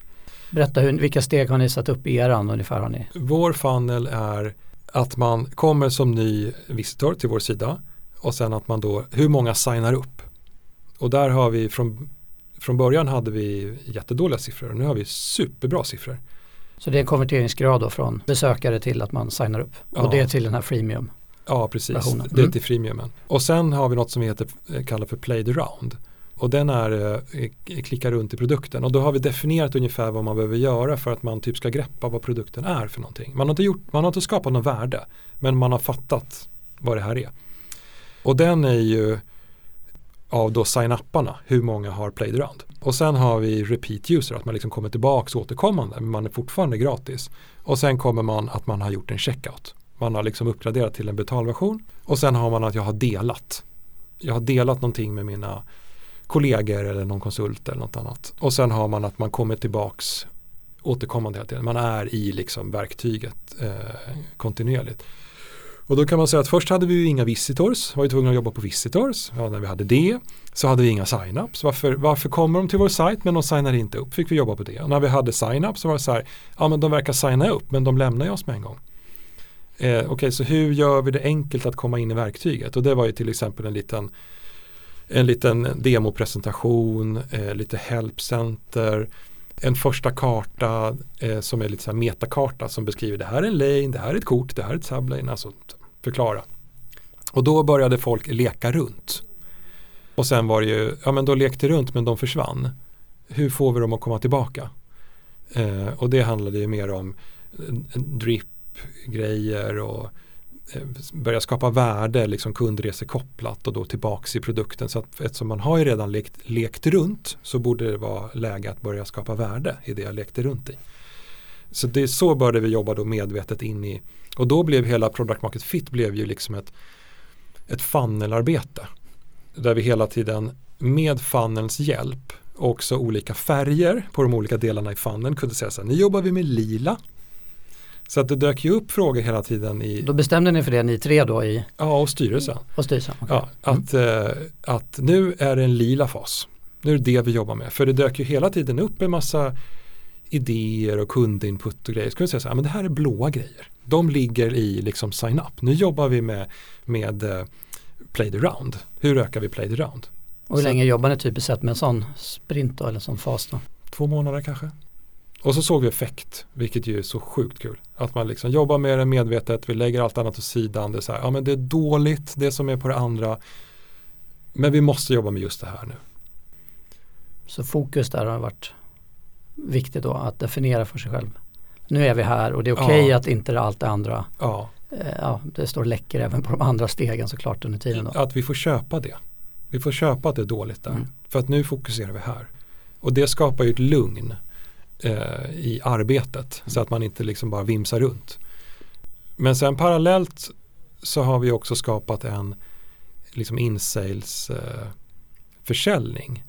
berätta hur, vilka steg har ni satt upp i eran ungefär? Har ni? Vår funnel är att man kommer som ny visitor till vår sida och sen att man då, hur många signar upp? Och där har vi från, från början hade vi jättedåliga siffror och nu har vi superbra siffror. Så det är en konverteringsgrad då från besökare till att man signar upp ja. och det är till den här freemium. Ja, precis. Versionen. Det är mm. till freemiumen. Och sen har vi något som vi heter, kallar för played around. Och den är eh, klicka runt i produkten och då har vi definierat ungefär vad man behöver göra för att man typ ska greppa vad produkten är för någonting. Man har inte, gjort, man har inte skapat något värde men man har fattat vad det här är. Och den är ju av då sign-upparna, hur många har played around. Och sen har vi repeat user, att man liksom kommer tillbaka återkommande, men man är fortfarande gratis. Och sen kommer man att man har gjort en checkout. Man har liksom uppgraderat till en betalversion. Och sen har man att jag har delat. Jag har delat någonting med mina kollegor eller någon konsult eller något annat. Och sen har man att man kommer tillbaks återkommande hela tiden. Man är i liksom verktyget eh, kontinuerligt. Och då kan man säga att först hade vi ju inga visitors, var ju tvungna att jobba på visitors. Ja, när vi hade det så hade vi inga signups. Varför, varför kommer de till vår sajt men de signar inte upp? Fick vi jobba på det. Och när vi hade sign-ups så var det så här, ja men de verkar signa upp men de lämnar ju oss med en gång. Eh, Okej, okay, så hur gör vi det enkelt att komma in i verktyget? Och det var ju till exempel en liten en liten demopresentation, eh, lite helpcenter, en första karta eh, som är lite så här metakarta som beskriver det här är en lane, det här är ett kort, det här är ett sublane, alltså förklara. Och då började folk leka runt. Och sen var det ju, ja men då lekte runt men de försvann. Hur får vi dem att komma tillbaka? Eh, och det handlade ju mer om eh, drip-grejer och Eh, börja skapa värde, liksom kundresekopplat och då tillbaks i produkten. Så att eftersom man har ju redan lekt, lekt runt så borde det vara läge att börja skapa värde i det jag lekte runt i. Så det är så började vi jobba då medvetet in i och då blev hela product market fit blev ju liksom ett, ett funnelarbete. Där vi hela tiden med funnelns hjälp också olika färger på de olika delarna i funneln kunde säga så här, nu jobbar vi med lila så att det dök ju upp frågor hela tiden i... Då bestämde ni för det ni tre då i? Ja, och styrelsen. Och styrelsen okay. ja, att, mm. eh, att nu är det en lila fas. Nu är det det vi jobbar med. För det dök ju hela tiden upp en massa idéer och kundinput och grejer. Vi säga så här, men det här är blåa grejer. De ligger i liksom sign up. Nu jobbar vi med, med uh, play the round. Hur ökar vi play the round? Och hur så, länge jobbar ni typiskt sett med en sån sprint då, eller sån fas då? Två månader kanske. Och så såg vi effekt, vilket ju är så sjukt kul. Att man liksom jobbar med det medvetet, vi lägger allt annat åt sidan. Det är, så här, ja, men det är dåligt, det som är på det andra. Men vi måste jobba med just det här nu. Så fokus där har varit viktigt då, att definiera för sig själv. Nu är vi här och det är okej okay ja. att inte allt det andra, ja. Eh, ja, det står läcker även på de andra stegen såklart under tiden. Då. Att vi får köpa det. Vi får köpa att det är dåligt där. Mm. För att nu fokuserar vi här. Och det skapar ju ett lugn eh, i arbetet så att man inte liksom bara vimsar runt. Men sen parallellt så har vi också skapat en liksom insales eh, försäljning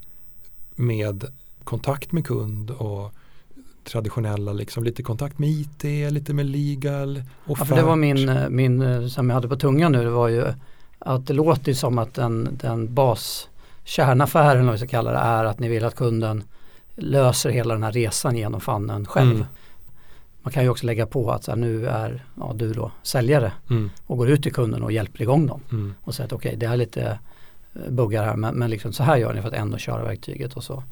med kontakt med kund och traditionella, liksom lite kontakt med IT, lite med legal, offert. Ja, det var min, eh, min, eh, som jag hade på tungan nu, det var ju att det låter som att den, den bas kärnaffären, om vi ska kalla det, är att ni vill att kunden löser hela den här resan genom fannen själv. Mm. Man kan ju också lägga på att så här, nu är ja, du då säljare mm. och går ut till kunden och hjälper igång dem. Mm. Och säger att okej okay, det är lite eh, buggar här men, men liksom så här gör ni för att ändå köra verktyget och så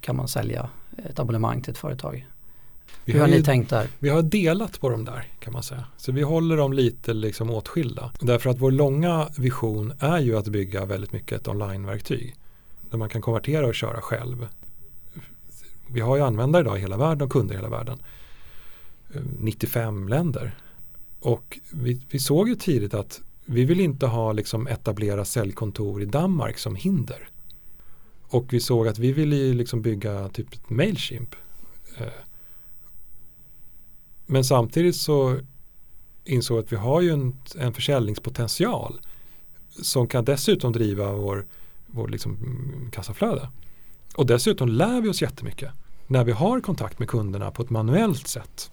kan man sälja ett abonnemang till ett företag. Vi Hur har, har ni tänkt där? Vi har delat på dem där kan man säga. Så vi håller dem lite liksom åtskilda. Därför att vår långa vision är ju att bygga väldigt mycket ett onlineverktyg. Där man kan konvertera och köra själv vi har ju användare idag i hela världen och kunder i hela världen. Eh, 95 länder. Och vi, vi såg ju tidigt att vi vill inte ha liksom etablera säljkontor i Danmark som hinder. Och vi såg att vi ville liksom bygga typ ett Mailchimp. Eh, men samtidigt så insåg att vi har ju en, en försäljningspotential som kan dessutom driva vår, vår liksom kassaflöde. Och dessutom lär vi oss jättemycket när vi har kontakt med kunderna på ett manuellt sätt.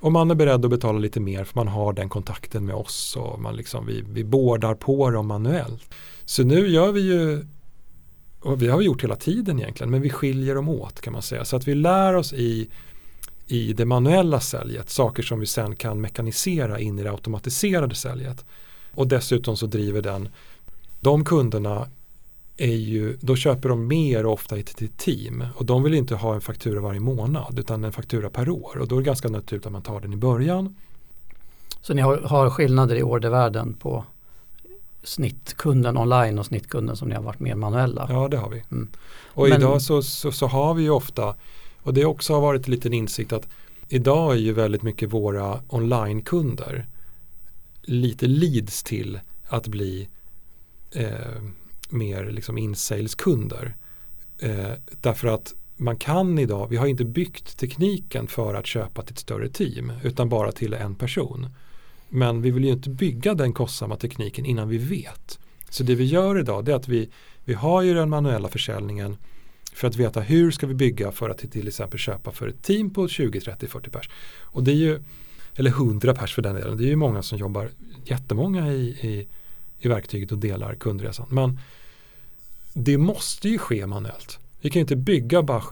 Och man är beredd att betala lite mer för man har den kontakten med oss och man liksom, vi, vi bordar på dem manuellt. Så nu gör vi ju, och vi har gjort hela tiden egentligen, men vi skiljer dem åt kan man säga. Så att vi lär oss i, i det manuella säljet, saker som vi sen kan mekanisera in i det automatiserade säljet. Och dessutom så driver den de kunderna är ju, då köper de mer ofta i ett team och de vill inte ha en faktura varje månad utan en faktura per år och då är det ganska naturligt att man tar den i början. Så ni har, har skillnader i ordervärden på snittkunden online och snittkunden som ni har varit mer manuella? Ja det har vi. Mm. Och Men, idag så, så, så, har vi ju ofta, och det också har varit en liten insikt att idag är ju väldigt mycket våra onlinekunder lite leads till att bli eh, mer liksom in-saleskunder. Eh, därför att man kan idag, vi har inte byggt tekniken för att köpa till ett större team utan bara till en person. Men vi vill ju inte bygga den kostsamma tekniken innan vi vet. Så det vi gör idag är att vi, vi har ju den manuella försäljningen för att veta hur ska vi bygga för att till exempel köpa för ett team på 20, 30, 40 pers. Och det är ju, eller 100 pers för den delen, det är ju många som jobbar jättemånga i, i, i verktyget och delar kundresan. Men det måste ju ske manuellt. Vi kan ju inte bygga bara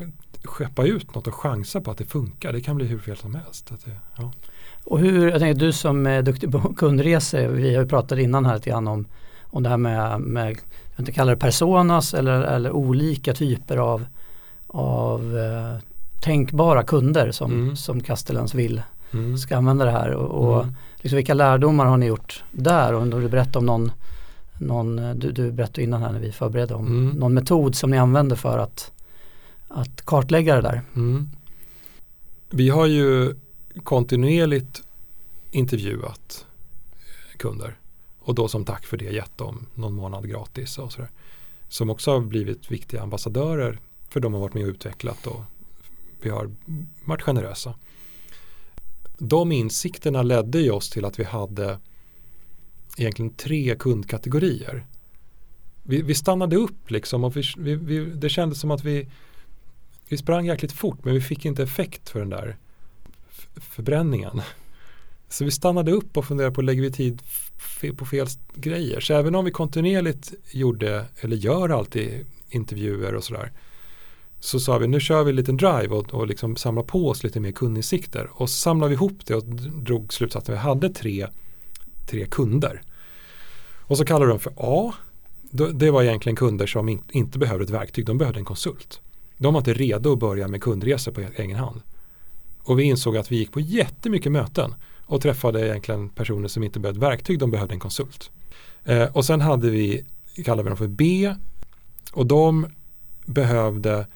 skeppa ut något och chansa på att det funkar. Det kan bli hur fel som helst. Det, ja. Och hur, jag tänker du som är duktig på kundresor, vi har ju pratat innan här lite grann om, om det här med, med jag inte kallar det personas eller, eller olika typer av, av eh, tänkbara kunder som, mm. som Castellans vill mm. ska använda det här. Och, och mm. liksom, vilka lärdomar har ni gjort där? Och om du berättar om någon, någon du, du berättade innan här när vi förberedde om mm. någon metod som ni använder för att, att kartlägga det där. Mm. Vi har ju kontinuerligt intervjuat kunder och då som tack för det gett dem någon månad gratis och sådär. Som också har blivit viktiga ambassadörer för de har varit med och utvecklat och vi har varit generösa. De insikterna ledde ju oss till att vi hade egentligen tre kundkategorier. Vi, vi stannade upp liksom och vi, vi, det kändes som att vi, vi sprang jäkligt fort men vi fick inte effekt för den där förbränningen. Så vi stannade upp och funderade på lägger vi tid på fel grejer. Så även om vi kontinuerligt gjorde eller gör alltid intervjuer och sådär så sa vi nu kör vi en liten drive och, och liksom samlar på oss lite mer kundinsikter och så samlade vi ihop det och drog slutsatsen att vi hade tre, tre kunder. Och så kallade vi dem för A. Det var egentligen kunder som inte behövde ett verktyg, de behövde en konsult. De var inte redo att börja med kundresor på e- egen hand. Och vi insåg att vi gick på jättemycket möten och träffade egentligen personer som inte behövde verktyg, de behövde en konsult. Eh, och sen hade vi, kallar vi dem för B, och de behövde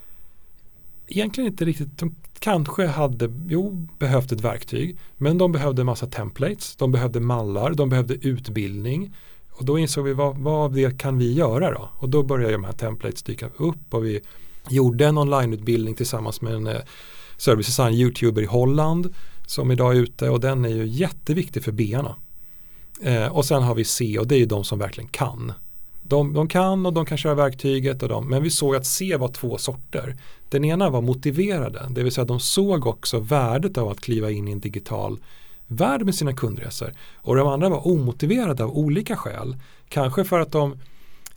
egentligen inte riktigt, de kanske hade, jo, behövt ett verktyg, men de behövde en massa templates, de behövde mallar, de behövde utbildning. Och då insåg vi vad, vad det kan vi göra då? Och då började de här templates dyka upp och vi gjorde en onlineutbildning tillsammans med en eh, service design youtuber i Holland som idag är ute och den är ju jätteviktig för B-arna. Eh, och sen har vi C och det är ju de som verkligen kan. De, de, kan och de kan köra verktyget och de, men vi såg att C var två sorter. Den ena var motiverade, det vill säga de såg också värdet av att kliva in i en digital värld med sina kundresor. Och de andra var omotiverade av olika skäl. Kanske för att de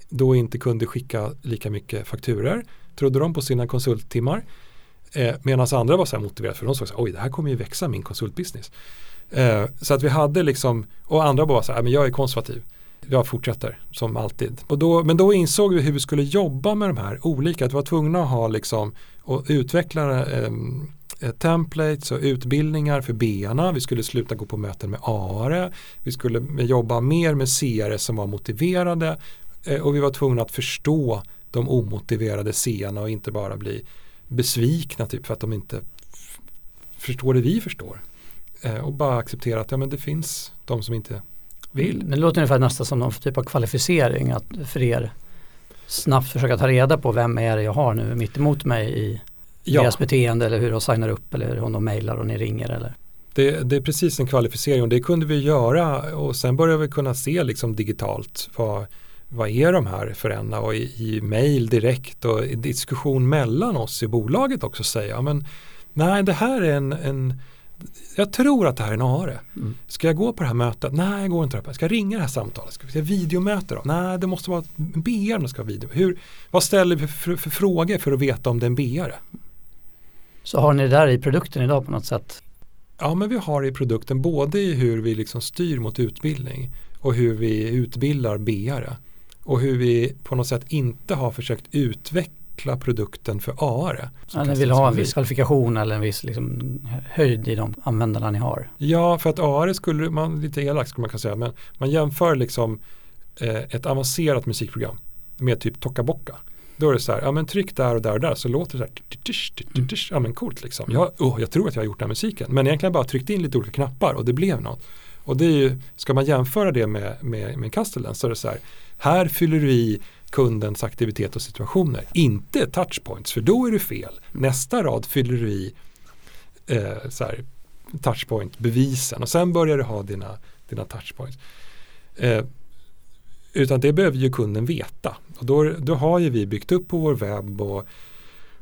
då inte kunde skicka lika mycket fakturer, trodde de på sina konsulttimmar. Eh, Medan andra var så här motiverade för de såg så här, oj det här kommer ju växa min konsultbusiness. Eh, så att vi hade liksom, och andra bara så här, men jag är konservativ. Jag fortsätter som alltid. Och då, men då insåg vi hur vi skulle jobba med de här olika. Att vi var tvungna att ha liksom, och utveckla ehm, eh, templates och utbildningar för B-arna. Vi skulle sluta gå på möten med ARE. Vi skulle jobba mer med CR som var motiverade. Eh, och vi var tvungna att förstå de omotiverade C-arna och inte bara bli besvikna typ för att de inte förstår det vi förstår. Eh, och bara acceptera att ja, men det finns de som inte vill. Det låter ungefär nästan som någon typ av kvalificering att för er snabbt försöka ta reda på vem är det jag har nu mitt emot mig i ja. deras beteende eller hur de signar upp eller hur de mejlar och ni ringer eller det, det, är precis en kvalificering och det kunde vi göra och sen började vi kunna se liksom digitalt vad, vad är de här för ena och i, i mail direkt och i diskussion mellan oss i bolaget också säga men nej det här är en, en jag tror att det här är en ARE. Mm. Ska jag gå på det här mötet? Nej, jag går inte på det. Ska jag ringa det här samtalet? Ska vi ha videomöte då? Nej, det måste vara en BR om ska ha video. Hur, vad ställer vi för, för, för, frågor för att veta om det är en BR? Så har ni det där i produkten idag på något sätt? Ja, men vi har det i produkten både i hur vi liksom styr mot utbildning och hur vi utbildar BR och hur vi på något sätt inte har försökt utveckla produkten för AR. Ja, ni vill ha en viss kvalifikation eller en viss liksom, höjd i de användarna ni har. Ja, för att AR skulle man, lite elakt skulle man kunna säga, men man jämför liksom eh, ett avancerat musikprogram med typ Tokaboka. Då är det så här, ja men tryck där och där och där så låter det så här, ja men coolt liksom. Jag, oh, jag tror att jag har gjort den här musiken, men egentligen bara tryckt in lite olika knappar och det blev något. Och det är ju, ska man jämföra det med, med, med Castellan så är det så här, här fyller du i kundens aktivitet och situationer. Inte touchpoints, för då är det fel. Nästa rad fyller du i eh, så här, touchpoint bevisen och sen börjar du ha dina, dina touchpoints. Eh, utan det behöver ju kunden veta. Och då, då har ju vi byggt upp på vår webb och,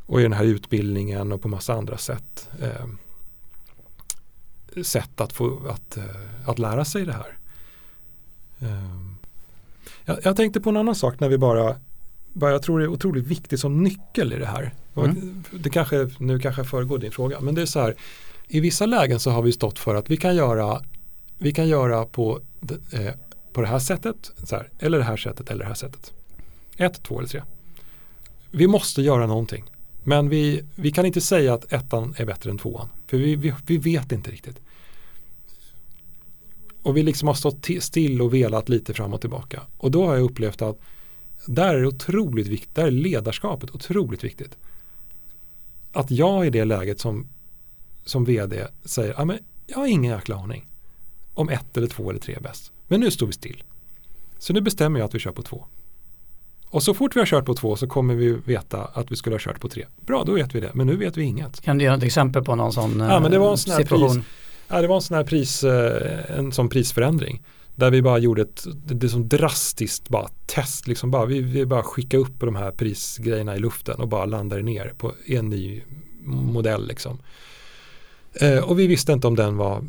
och i den här utbildningen och på massa andra sätt eh, sätt att, få, att, eh, att lära sig det här. Eh, jag, jag, tänkte på en annan sak när vi bara, bara jag tror det är otroligt viktigt som nyckel i det här. Mm. Det kanske, nu kanske jag föregår din fråga, men det är så här, i vissa lägen så har vi stått för att vi kan göra, vi kan göra på, eh, på det här sättet, här, eller det här sättet eller det här sättet. Ett, två eller tre. Vi måste göra någonting. Men vi, vi kan inte säga att ettan är bättre än tvåan. För vi, vi, vi vet inte riktigt. Och vi liksom har stått still och velat lite fram och tillbaka. Och då har jag upplevt att där är otroligt viktigt, där är ledarskapet otroligt viktigt. Att jag i det läget som, som vd säger, ja men jag har ingen jäkla aning om ett eller två eller tre är bäst. Men nu står vi still. Så nu bestämmer jag att vi kör på två. Och så fort vi har kört på två så kommer vi veta att vi skulle ha kört på tre. Bra, då vet vi det. Men nu vet vi inget. Kan du ge ett exempel på någon sån ja, men det var en sån situation? Pris, ja, det var en sån här pris, eh, en sån prisförändring. Där vi bara gjorde ett det som drastiskt bara test. Liksom bara, vi, vi bara skickade upp de här prisgrejerna i luften och bara landade ner på en ny modell. Liksom. Eh, och vi visste inte om den var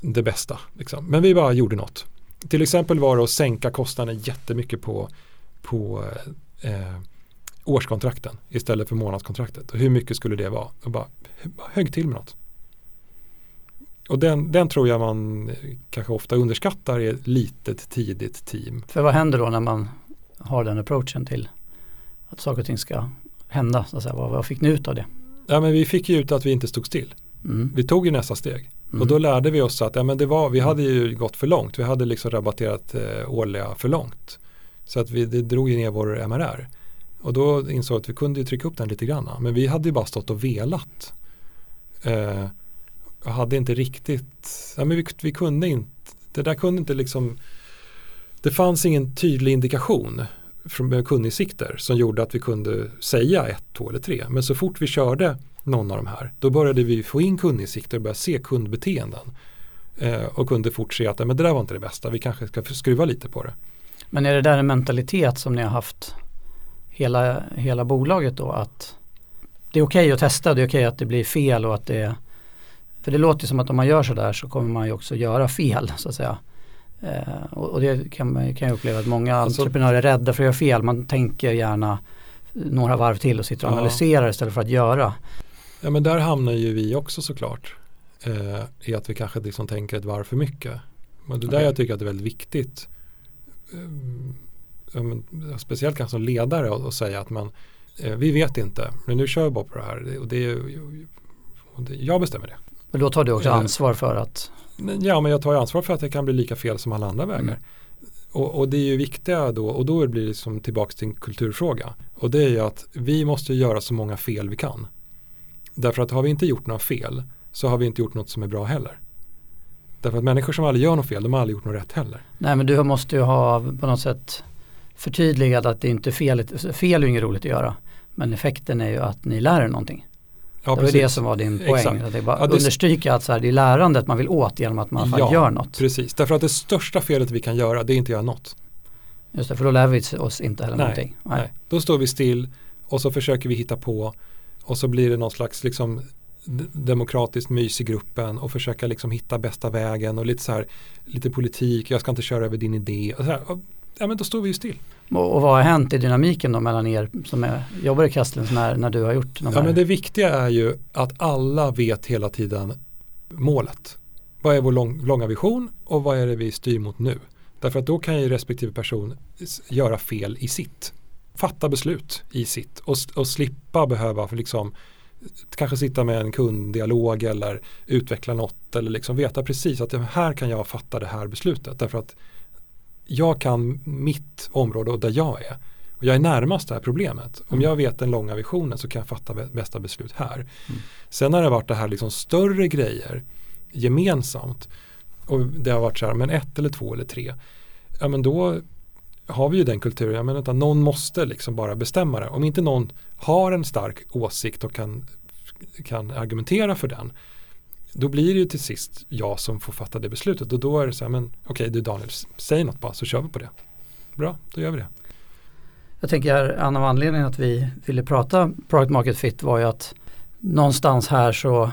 det bästa. Liksom. Men vi bara gjorde något. Till exempel var det att sänka kostnaden jättemycket på på eh, årskontrakten istället för månadskontraktet. Och hur mycket skulle det vara? Och bara högg till med något. Och den, den tror jag man kanske ofta underskattar i ett litet tidigt team. För vad händer då när man har den approachen till att saker och ting ska hända? Så att säga. Vad, vad fick ni ut av det? Ja, men vi fick ju ut att vi inte stod still. Mm. Vi tog ju nästa steg. Mm. Och då lärde vi oss att ja, men det var, vi hade ju gått för långt. Vi hade liksom rabatterat eh, årliga för långt. Så att vi, det drog ner vår MRR. Och då insåg vi att vi kunde trycka upp den lite grann. Men vi hade ju bara stått och velat. Eh, hade inte riktigt, ja, men vi, vi kunde inte, det där kunde inte liksom, det fanns ingen tydlig indikation från kundinsikter som gjorde att vi kunde säga ett, två eller tre. Men så fort vi körde någon av de här, då började vi få in kundinsikter och börja se kundbeteenden. Eh, och kunde fort se att men det där var inte det bästa, vi kanske ska skruva lite på det. Men är det där en mentalitet som ni har haft hela, hela bolaget då att det är okej okay att testa, det är okej okay att det blir fel och att det för det låter som att om man gör sådär så kommer man ju också göra fel så att säga. Eh, och, och, det kan, kan jag uppleva att många alltså, entreprenörer är rädda för att göra fel. Man tänker gärna några varv till och sitter och ja. analyserar istället för att göra. Ja men där hamnar ju vi också såklart. Eh, I att vi kanske liksom tänker ett varv för mycket. Men det är okay. där jag tycker att det är väldigt viktigt eh, speciellt kanske som ledare och säga att man eh, vi vet inte, men nu kör vi bara på det här och det, det, jag bestämmer det. Men då tar du också eh, ansvar för att? Ja, men jag tar ansvar för att det kan bli lika fel som alla andra vägar. Mm. Och, och, det är ju viktiga då, och då blir det liksom tillbaka till en kulturfråga. Och det är ju att vi måste göra så många fel vi kan. Därför att har vi inte gjort några fel så har vi inte gjort något som är bra heller. Därför att människor som aldrig gör något fel, de har aldrig gjort något rätt heller. Nej men du måste ju ha på något sätt förtydligat att det inte är fel, fel är ju inget roligt att göra. Men effekten är ju att ni lär er någonting. Ja, det var det som var din poäng. Exakt. Att det bara ja, det understryka att så här, det är lärandet man vill åt genom att man ja, gör något. Precis, därför att det största felet vi kan göra det är inte att göra något. Just det, för då lär vi oss inte heller nej, någonting. Nej. nej. Då står vi still och så försöker vi hitta på och så blir det någon slags liksom demokratiskt mys i gruppen och försöka liksom hitta bästa vägen och lite så här lite politik, jag ska inte köra över din idé. Här, ja men då står vi ju still. Och, och, vad har hänt i dynamiken då mellan er som är, jobbar i Kastlens när, när du har gjort de Ja men det viktiga är ju att alla vet hela tiden målet. Vad är vår lång, långa vision och vad är det vi styr mot nu? Därför att då kan ju respektive person göra fel i sitt. Fatta beslut i sitt och, och slippa behöva för liksom kanske sitta med en kunddialog eller utveckla något eller liksom veta precis att här kan jag fatta det här beslutet därför att jag kan mitt område och där jag är och jag är närmast det här problemet. Om mm. jag vet den långa visionen så kan jag fatta bästa beslut här. Mm. Sen har det varit det här liksom större grejer gemensamt och det har varit så här, men ett eller två eller tre. Ja men då har vi ju den kulturen, jag menar, någon måste liksom bara bestämma det. Om inte någon har en stark åsikt och kan, kan argumentera för den då blir det ju till sist jag som får fatta det beslutet och då är det så här, men okej okay, du Daniel, säg något bara så kör vi på det. Bra, då gör vi det. Jag tänker en av anledningarna att vi ville prata product market fit var ju att någonstans här så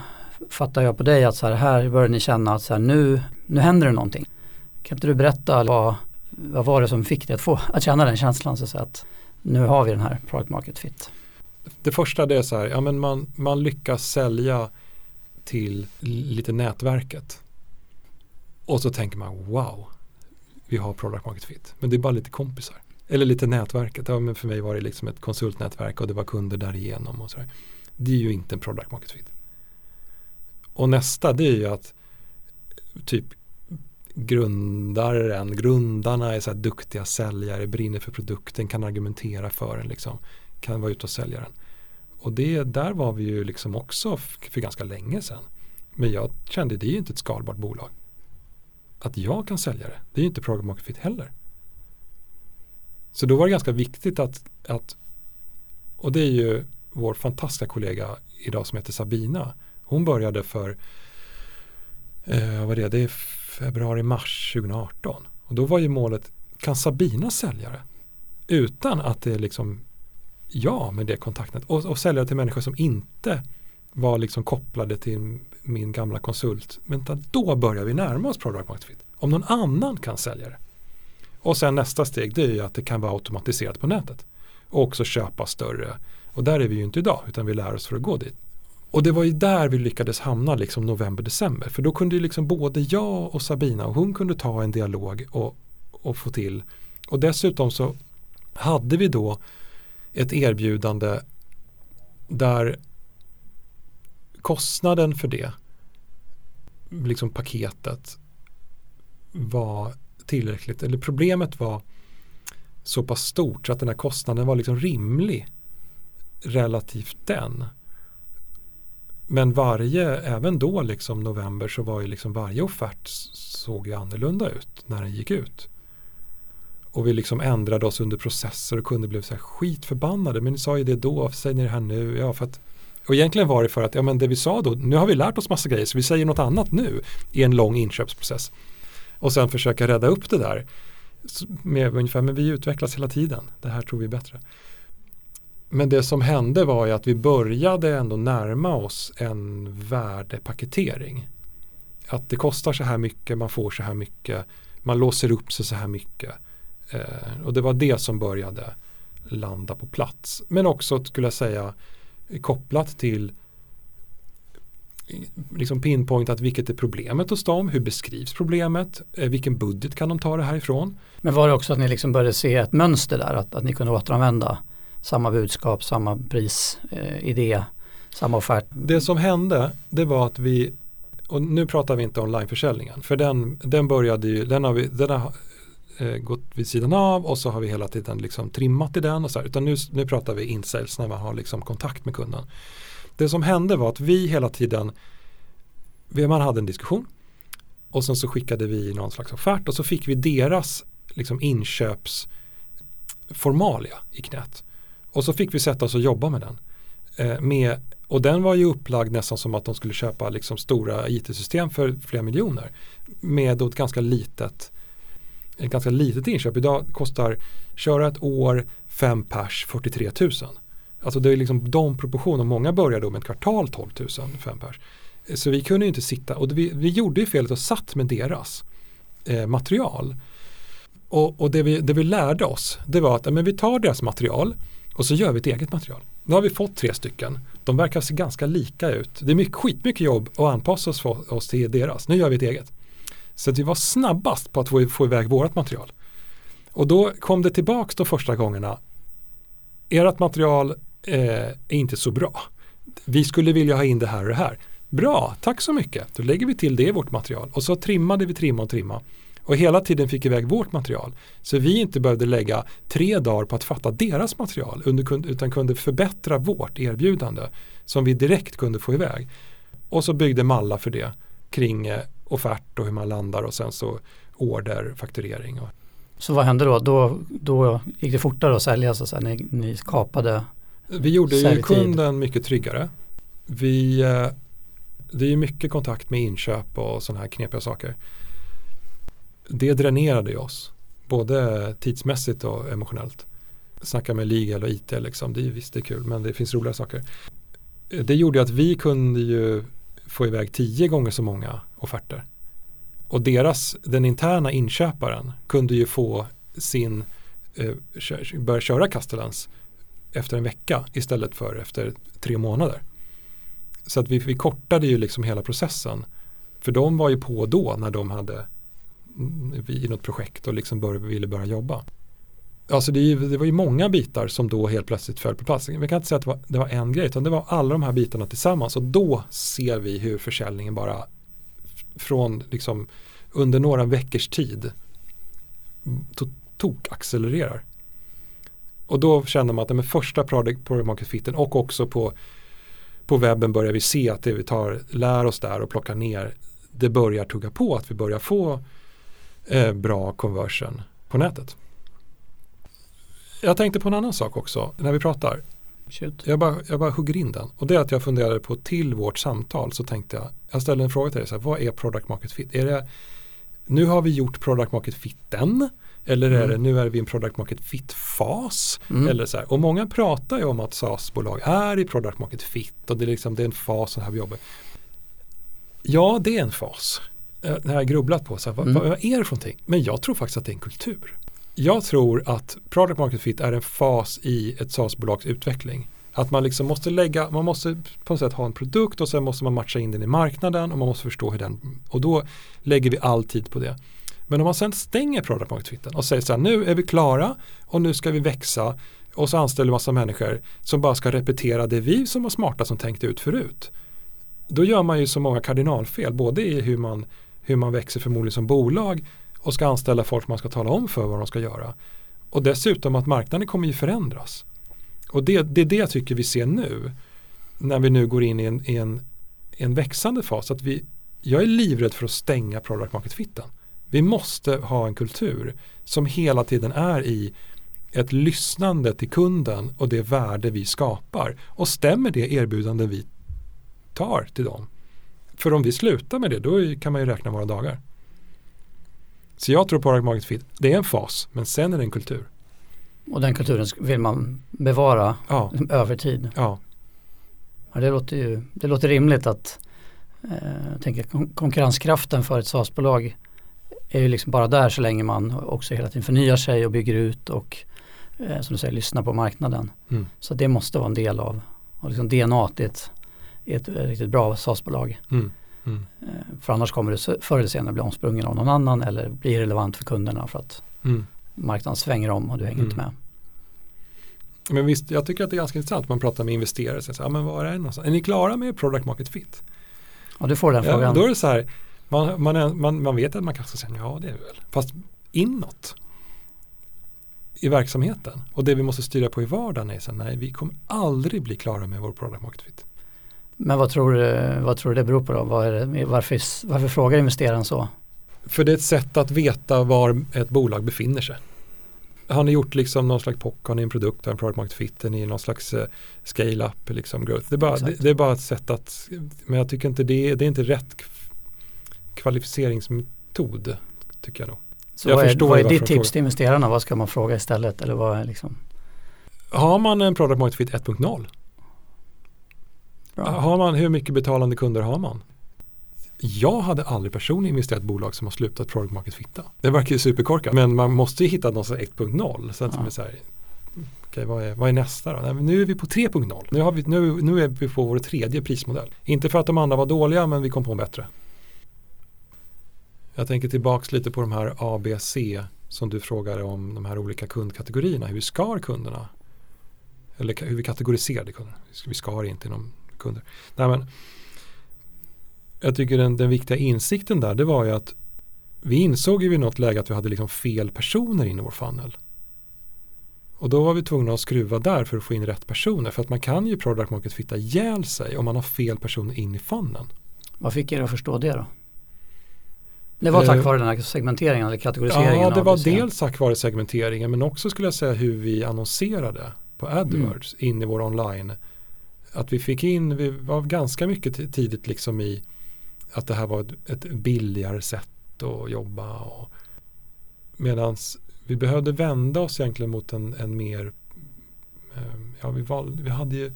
fattar jag på dig att så här, här börjar ni känna att så här, nu, nu händer det någonting. Kan inte du berätta vad, vad var det som fick dig att, få, att känna den känslan så att, nu har vi den här product market fit? Det första det är så här, ja, men man, man lyckas sälja till lite nätverket. Och så tänker man wow, vi har product market fit. Men det är bara lite kompisar. Eller lite nätverket. Ja, men för mig var det liksom ett konsultnätverk och det var kunder därigenom. Och så där. Det är ju inte en product market fit. Och nästa det är ju att typ grundaren, grundarna är så här duktiga säljare, brinner för produkten, kan argumentera för den, liksom, kan vara ute och sälja den. Och det, där var vi ju liksom också för ganska länge sedan. Men jag kände det är ju inte ett skalbart bolag. Att jag kan sälja det, det är ju inte program market fit heller. Så då var det ganska viktigt att, att och det är ju vår fantastiska kollega idag som heter Sabina. Hon började för, eh, vad är det, det är februari-mars 2018. Och då var ju målet, kan Sabina sälja det? Utan att det liksom ja med det kontaktnät och, och sälja till människor som inte var liksom kopplade till min gamla konsult. Vänta, då börjar vi närma oss product market fit. Om någon annan kan sälja det. Och sen nästa steg det är ju att det kan vara automatiserat på nätet. Och också köpa större. Och där är vi ju inte idag utan vi lär oss för att gå dit. Och det var ju där vi lyckades hamna liksom november-december. För då kunde ju liksom både jag och Sabina och hon kunde ta en dialog och, och få till. Och dessutom så hade vi då ett erbjudande där kostnaden för det, liksom paketet, var tillräckligt, eller problemet var så pass stort så att den här kostnaden var liksom rimlig relativt den. Men varje, även då liksom november så var ju liksom varje offert såg ju annorlunda ut när den gick ut. Och vi liksom ändrade oss under processer och kunder blev så här skitförbannade. Men ni sa ju det då, säger ni det här nu? Ja, för att, och egentligen var det för att ja, men det vi sa då, nu har vi lärt oss massa grejer så vi säger något annat nu i en lång inköpsprocess. Och sen försöka rädda upp det där med ungefär, men vi utvecklas hela tiden, det här tror vi är bättre. Men det som hände var ju att vi började ändå närma oss en värdepaketering. Att det kostar så här mycket, man får så här mycket, man låser upp sig så här mycket. Eh, och det var det som började landa på plats. Men också skulle jag säga kopplat till liksom pinpointat vilket är problemet hos dem, hur beskrivs problemet, eh, vilken budget kan de ta det härifrån. Men var det också att ni liksom började se ett mönster där, att, att ni kunde återanvända samma budskap, samma prisidé, eh, samma offert? Det som hände, det var att vi, och nu pratar vi inte onlineförsäljningen, för den, den började ju, den har, vi, den har eh, gått vid sidan av och så har vi hela tiden liksom trimmat i den och så här. Utan nu, nu pratar vi insales när man har liksom kontakt med kunden. Det som hände var att vi hela tiden, man hade en diskussion och sen så skickade vi någon slags offert och så fick vi deras liksom inköpsformalia i knät. Och så fick vi sätta oss och jobba med den. Eh, med, och den var ju upplagd nästan som att de skulle köpa liksom stora it-system för flera miljoner. Med ett ganska litet ett ganska litet inköp. Idag kostar köra ett år fem pers 43 000. Alltså det är liksom de proportionerna. Många börjar då med ett kvartal 12 000 fem pers. Så vi kunde ju inte sitta och vi, vi gjorde ju felet och satt med deras eh, material. Och, och det, vi, det vi lärde oss det var att men vi tar deras material och så gör vi ett eget material. Nu har vi fått tre stycken. De verkar se ganska lika ut. Det är mycket, skitmycket jobb att anpassa oss, för, oss till deras. Nu gör vi ett eget. Så att vi var snabbast på att få, få iväg vårt material. Och då kom det tillbaks de första gångerna. Ert material eh, är inte så bra. Vi skulle vilja ha in det här och det här. Bra, tack så mycket. Då lägger vi till det i vårt material. Och så trimmade vi trimma och trimma. Och hela tiden fick iväg vårt material. Så vi inte behövde lägga tre dagar på att fatta deras material utan kunde förbättra vårt erbjudande som vi direkt kunde få iväg. Och så byggde Malla för det kring eh, offert och hur man landar och sen så order, fakturering. Och, Så vad hände då? Då, då gick det fortare att sälja så att ni, ni skapade Vi gjorde ju kunden mycket tryggare. Vi, eh, det är ju mycket kontakt med inköp och sådana här knepiga saker. Det dränerade ju oss, både tidsmässigt och emotionellt. Snacka med legal och IT, liksom. det är visst det är kul, men det finns roligare saker. Det gjorde att vi kunde ju få iväg tio gånger så många offerter. Och deras, den interna inköparen kunde ju få sin, eh, börja köra Castellans efter en vecka istället för efter tre månader. Så att vi, vi kortade ju liksom hela processen. För de var ju på då när de hade mm, i något projekt och liksom bör, ville börja jobba. Alltså det, det var ju många bitar som då helt plötsligt föll på plats. Vi kan inte säga att det var, det var en grej utan det var alla de här bitarna tillsammans och då ser vi hur försäljningen bara från liksom under några veckors tid tok accelererar. Och då känner man att den första product, product market fiten och också på, på webben börjar vi se att det vi tar, lär oss där och plockar ner, det börjar tugga på att vi börjar få eh, bra conversion på nätet. Jag tänkte på en annan sak också när vi pratar. Jag bara, jag bara hugger in den. Och det är att jag funderade på till vårt samtal så tänkte jag, jag ställde en fråga till dig, så här, vad är product market fit? Är det, nu har vi gjort product market fitten eller är Mm. det nu är vi i en product market fit fas? Mm. Eller så här. Och många pratar ju om att SaaS-bolag är i product market fit och det är, liksom, det är en fas så här vi jobbar. Ja, det är en fas. Eh, Det har jag grubblat på, så här, vad, Mm. vad är det för någonting? Men jag tror faktiskt att det är en kultur. Jag tror att product market fit är en fas i ett SaaS-bolags utveckling. Att man liksom måste lägga, man måste på något sätt ha en produkt och sen måste man matcha in den i marknaden och man måste förstå hur den, och då lägger vi all tid på det. Men om man sen stänger product market fiten och säger så här, nu är vi klara och nu ska vi växa och så anställer vi massa människor som bara ska repetera det vi som var smarta som tänkte ut förut. Då gör man ju så många kardinalfel, både i hur man, hur man växer förmodligen som bolag och ska anställa folk man ska tala om för vad de ska göra. Och dessutom att marknaden kommer ju förändras. Och det, det är det jag tycker vi ser nu. När vi nu går in i en, i en, en växande fas. Att vi, jag är livrädd för att stänga product market fitten. Vi måste ha en kultur som hela tiden är i ett lyssnande till kunden och det värde vi skapar. Och stämmer det erbjudande vi tar till dem. För om vi slutar med det då kan man ju räkna våra dagar. Så jag tror product market fit, det är en fas men sen är det en kultur. Och den kulturen vill man bevara Ja, över tid. ja, Ja, det, låter ju, det låter rimligt att eh, kon- konkurrenskraften för ett SaaS-bolag är ju liksom bara där så länge man också hela tiden förnyar sig och bygger ut och eh, som du säger lyssnar på marknaden. mm, Så det måste vara en del av, av liksom DNA i ett, i ett riktigt bra SaaS-bolag. mm, mm, Eh, för annars kommer det förr eller senare bli omsprungen av någon annan eller bli relevant för kunderna för att mm. marknaden svänger om och du hänger Mm. inte med. Men visst, jag tycker att det är ganska intressant. Man pratar med investerare och säger så här, "Ja, men var är det någonstans? Är ni klara med product market fit? Ja, du får den Ja, frågan. då är det så här, man, man, man, man vet att man kanske säger ja det är det väl. Fast inåt i verksamheten och det vi måste styra på i vardagen är så här, nej vi kommer aldrig bli klara med vår product market fit. Men vad tror, du, vad tror du det beror på då? Det, varför, varför frågar investeraren så? För det är ett sätt att veta var ett bolag befinner sig. Har ni gjort liksom någon slags POC, har ni en produkt, har en product market fit, är ni i någon slags eh, scale-up, liksom growth. Det är, bara, det, det är bara ett sätt att, men jag tycker inte det, är- det är inte rätt kvalificeringsmetod, tycker jag nog. Så Jag vad är, vad är ditt tips till investerarna? Vad ska man fråga istället? Eller vad är liksom Har man en product market fit 1.0, bra? har man, hur mycket betalande kunder har man? Jag hade aldrig personligen investerat i ett bolag som har slutat product market fitta. Det verkar ju superkorkat. Men man måste ju hitta någon slags 1.0. Sen Ja. så här, okej, vad, är, vad är nästa då? Nej, nu är vi på 3.0. Nu, har vi, nu, nu är vi på vår tredje prismodell. Inte för att de andra var dåliga men vi kom på en bättre. Jag tänker tillbaks lite på de här ABC som du frågade om de här olika kundkategorierna. Hur vi skar kunderna. Eller hur vi kategoriserade kunderna. Vi skar inte inom kunder. Nej, men, jag tycker den, den viktiga insikten där det var ju att vi insåg ju vid något läge att vi hade liksom fel personer in i vår funnel. Och då var vi tvungna att skruva där för att få in rätt personer. För att man kan ju product market fitta ihjäl sig om man har fel personer in i funneln. Vad fick er att förstå det då? Det var tack vare den här segmenteringen eller kategoriseringen? Ja, det var dels tack vare segmenteringen men också skulle jag säga hur vi annonserade på AdWords mm. in i vår online. Att vi fick in, vi var ganska mycket tidigt liksom i att det här var ett, ett billigare sätt att jobba. Medan vi behövde vända oss egentligen mot en, en mer, eh, ja vi, valde, vi hade ju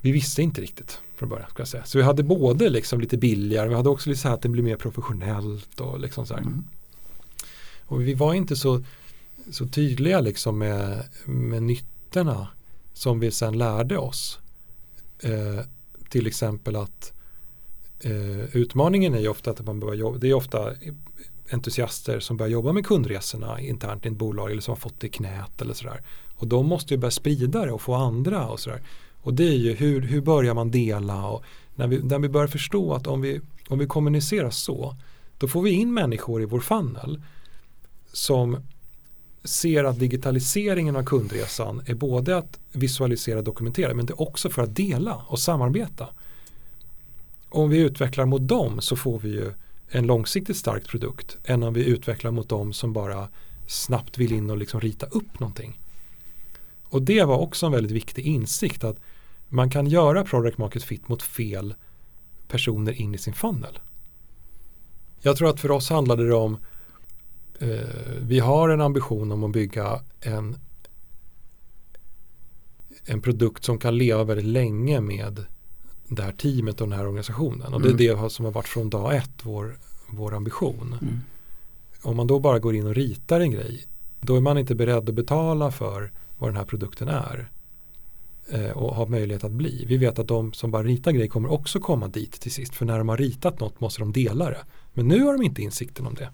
vi visste inte riktigt från början. Ska jag säga. Så vi hade både liksom lite billigare, vi hade också lite så här att det blir mer professionellt och liksom så mm. Och vi var inte så, så tydliga liksom med, med nyttorna som vi sen lärde oss. Eh, till exempel att eh, utmaningen är ju ofta att man börjar jobba, det är ofta entusiaster som börjar jobba med kundresorna internt i ett bolag eller som har fått det i knät eller sådär. Och de måste ju börja sprida det och få andra och sådär. Och det är ju hur, hur börjar man dela och när vi, när vi börjar förstå att om vi, om vi kommunicerar så då får vi in människor i vår funnel som ser att digitaliseringen av kundresan är både att visualisera och dokumentera men det är också för att dela och samarbeta. Om vi utvecklar mot dem så får vi ju en långsiktigt stark produkt än om vi utvecklar mot dem som bara snabbt vill in och liksom rita upp någonting. Och det var också en väldigt viktig insikt att man kan göra product market fit mot fel personer in i sin funnel. Jag tror att för oss handlade det om vi har en ambition om att bygga en en produkt som kan leva väldigt länge med det här teamet och den här organisationen. Och det är mm. det som har varit från dag ett vår, vår ambition. Mm. Om man då bara går in och ritar en grej då är man inte beredd att betala för vad den här produkten är eh, och har möjlighet att bli. Vi vet att de som bara ritar grejer kommer också komma dit till sist. För när de har ritat något måste de dela det. Men nu har de inte insikten om det.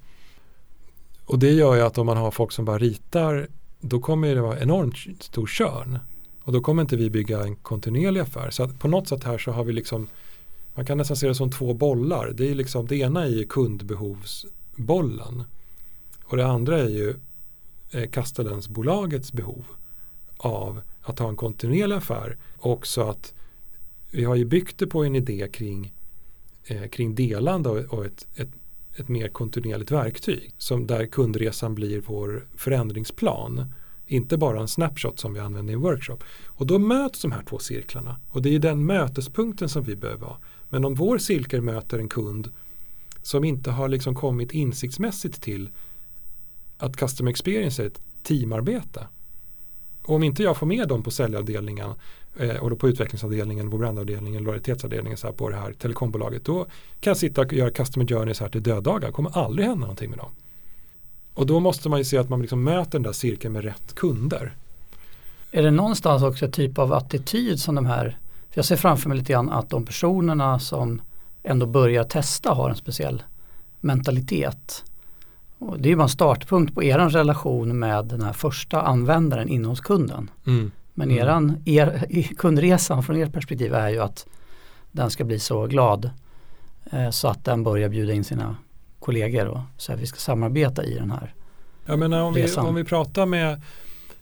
Och det gör ju att om man har folk som bara ritar då kommer det vara enormt stor körn. Och då kommer inte vi bygga en kontinuerlig affär. Så på något sätt här så har vi liksom man kan nästan se det som två bollar. Det, är liksom, det ena är ju kundbehovsbollen. Och det andra är ju eh, Castellensbolagets behov av att ha en kontinuerlig affär. Också att vi har ju byggt det på en idé kring, eh, kring delande och, och ett, ett, ett, mer kontinuerligt verktyg. Som där kundresan blir vår förändringsplan. Inte bara en snapshot som vi använder i en workshop. Och då möts de här två cirklarna. Och det är den mötespunkten som vi behöver ha. Men om vår cirkel möter en kund som inte har liksom kommit insiktsmässigt till att customer experience är ett teamarbete och om inte jag får med dem på säljavdelningen eh, och då på utvecklingsavdelningen, på brandavdelningen, lojalitetsavdelningen så här på det här telekombolaget. Då kan jag sitta och göra customer journeys här till döddagar. Det kommer aldrig hända någonting med dem. Och då måste man ju se att man liksom möter den där cirkeln med rätt kunder. Är det någonstans också ett typ av attityd som de här, för jag ser framför mig lite grann att de personerna som ändå börjar testa har en speciell mentalitet. Och det är ju bara en startpunkt på er relation med den här första användaren inne hos kunden. Mm. Men mm. eran, er, kundresan från ert perspektiv är ju att den ska bli så glad eh, så att den börjar bjuda in sina kollegor och så att vi ska samarbeta i den här Jag menar om resan. vi, om vi pratar med,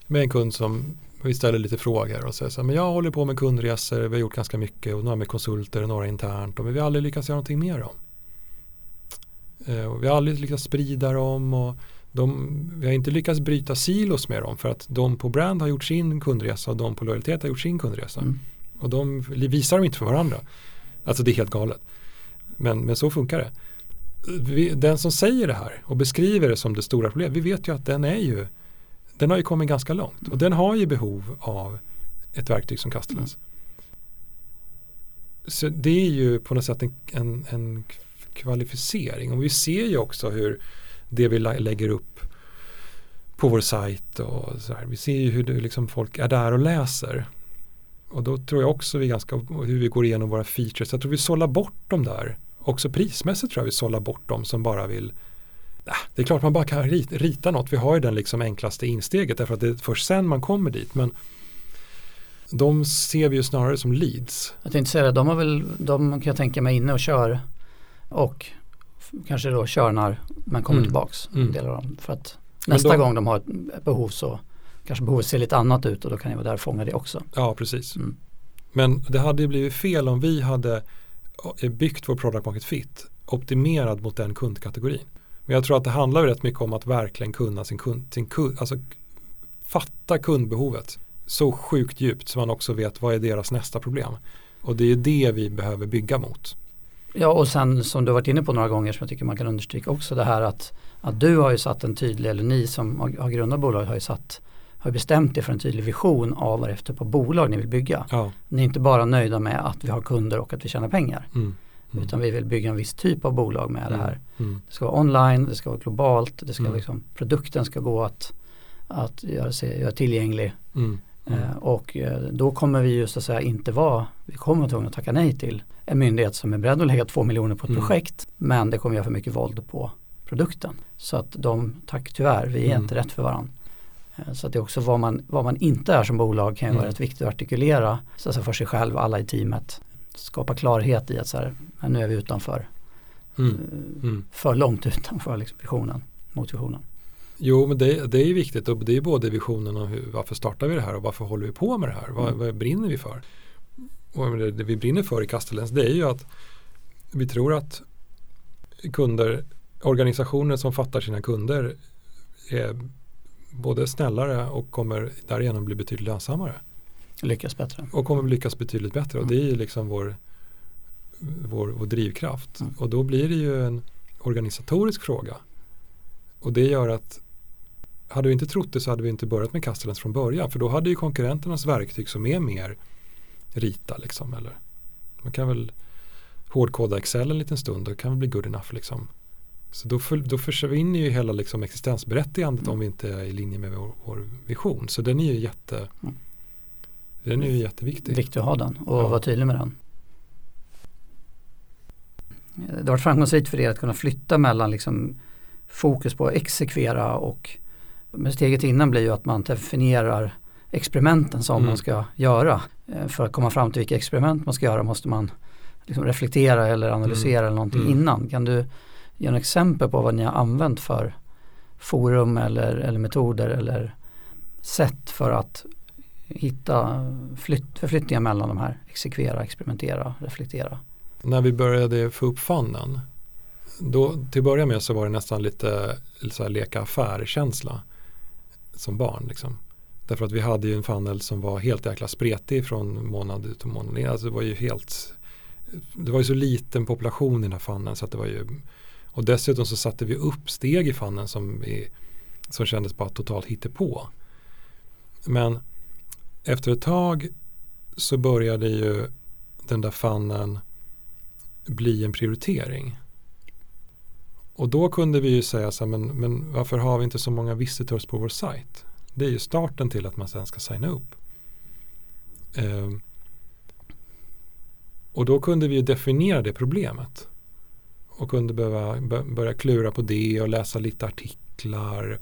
med en kund som vi ställer lite frågor och säger så här, men jag håller på med kundresor, vi har gjort ganska mycket och några med konsulter och några internt och vi har aldrig lyckats göra någonting mer om. Eh, vi har aldrig lyckats sprida dem och de, vi har inte lyckats bryta silos med dem för att de på brand har gjort sin kundresa och de på lojalitet har gjort sin kundresa. Mm. Och de visar dem inte för varandra. Alltså det är helt galet. Men, men så funkar det. Vi, den som säger det här och beskriver det som det stora problemet, vi vet ju att den är ju den har ju kommit ganska långt och den har ju behov av ett verktyg som Castellans. Mm. Så det är ju på något sätt en, en, en kvalificering. Och vi ser ju också hur det vi lägger upp på vår sajt och så här. Vi ser ju hur det, liksom folk är där och läser. Och då tror jag också vi ganska, hur vi går igenom våra features. Jag tror vi sållar bort dem där. Också prismässigt tror jag vi sållar bort dem som bara vill äh, det är klart man bara kan rita något. Vi har ju den liksom enklaste insteget därför att det är först sen man kommer dit. Men de ser vi ju snarare som leads. Jag tänkte säga det, de har väl, de kan jag tänka mig inne och kör och kanske då körnar men kommer mm. tillbaks. Mm. Delar dem. För att nästa då, gång de har ett behov så kanske behovet ser lite annat ut och då kan ni vara där och fånga det också. Ja, precis. Mm. Men det hade ju blivit fel om vi hade byggt vår product market fit optimerad mot den kundkategorin. Men jag tror att det handlar rätt mycket om att verkligen kunna sin kund, sin kund alltså fatta kundbehovet så sjukt djupt så man också vet vad är deras nästa problem. Och det är det vi behöver bygga mot. Ja och sen som du varit inne på några gånger som jag tycker man kan understryka också det här att, att du har ju satt en tydlig, eller ni som har, har grundat bolaget har ju satt har bestämt er för en tydlig vision av vad är för typ bolag ni vill bygga. Ja. Ni är inte bara nöjda med att vi har kunder och att vi tjänar pengar. Mm. Mm. Utan vi vill bygga en viss typ av bolag med det här. Mm. Det ska vara online, det ska vara globalt, det ska Mm. liksom, produkten ska gå att, att göra, sig, göra tillgänglig. Mm. Mm. Eh, och eh, då kommer vi just att säga inte vara, vi kommer att tvungna att tacka nej till en myndighet som är beredd att lägga två miljoner på ett Mm. projekt men det kommer göra för mycket våld på produkten. Så att de, tack tyvärr, vi är Mm. inte rätt för varandra. Eh, Så att det är också vad man, vad man inte är som bolag kan ju vara Mm. rätt viktigt att artikulera så att säga för sig själv, alla i teamet. Skapa klarhet i att så här, nu är vi utanför, eh, Mm. för långt utanför liksom visionen, mot visionen. Jo, men det, det är viktigt och det är både visionen och hur, varför startar vi det här och varför håller vi på med det här? Vad, Mm. vad brinner vi för? Och det, det vi brinner för i Castellens det är ju att vi tror att kunder, organisationer som fattar sina kunder är både snällare och kommer därigenom bli betydligt lönsammare Lyckas bättre. och kommer lyckas betydligt bättre och Mm. det är ju liksom vår, vår, vår drivkraft Mm. och då blir det ju en organisatorisk fråga och det gör att hade vi inte trott det så hade vi inte börjat med Castellens från början för då hade ju konkurrenternas verktyg som är mer rita liksom eller man kan väl hårdkoda Excel en liten stund och kan väl bli good enough liksom. Så då, för, då försvinner ju hela liksom existensberättigandet Mm. om vi inte är i linje med vår, vår vision. Så den är ju jätte Mm. den är ju jätteviktig. Viktigt att ha den och Ja. vara tydlig med den. Det har varit framgångsrikt för er att kunna flytta mellan liksom fokus på att exekvera och men steget innan blir ju att man definierar experimenten som Mm. man ska göra. Eh, För att komma fram till vilka experiment man ska göra måste man liksom reflektera eller analysera eller någonting Mm. innan. Kan du ge en exempel på vad ni har använt för forum eller, eller metoder eller sätt för att hitta flytt, förflyttningar mellan de här exekvera, experimentera, reflektera. När vi började få upp fannen då till att börja med så var det nästan lite, lite så här leka affär-känsla som barn. Liksom. Därför att vi hade ju en funnel som var helt jäkla spretig från månad ut och månad in. Alltså det var ju helt det var ju så liten population i den här funneln så att det var ju och dessutom så satte vi upp steg i funneln som, vi, som kändes bara totalt hittepå. Men efter ett tag så började ju den där funneln bli en prioritering. Och då kunde vi ju säga så här, men, men varför har vi inte så många visitors på vår sajt? Det är ju starten till att man sen ska signa upp. Ehm, och då kunde vi ju definiera det problemet. Och kunde behöva börja klura på det och läsa lite artiklar.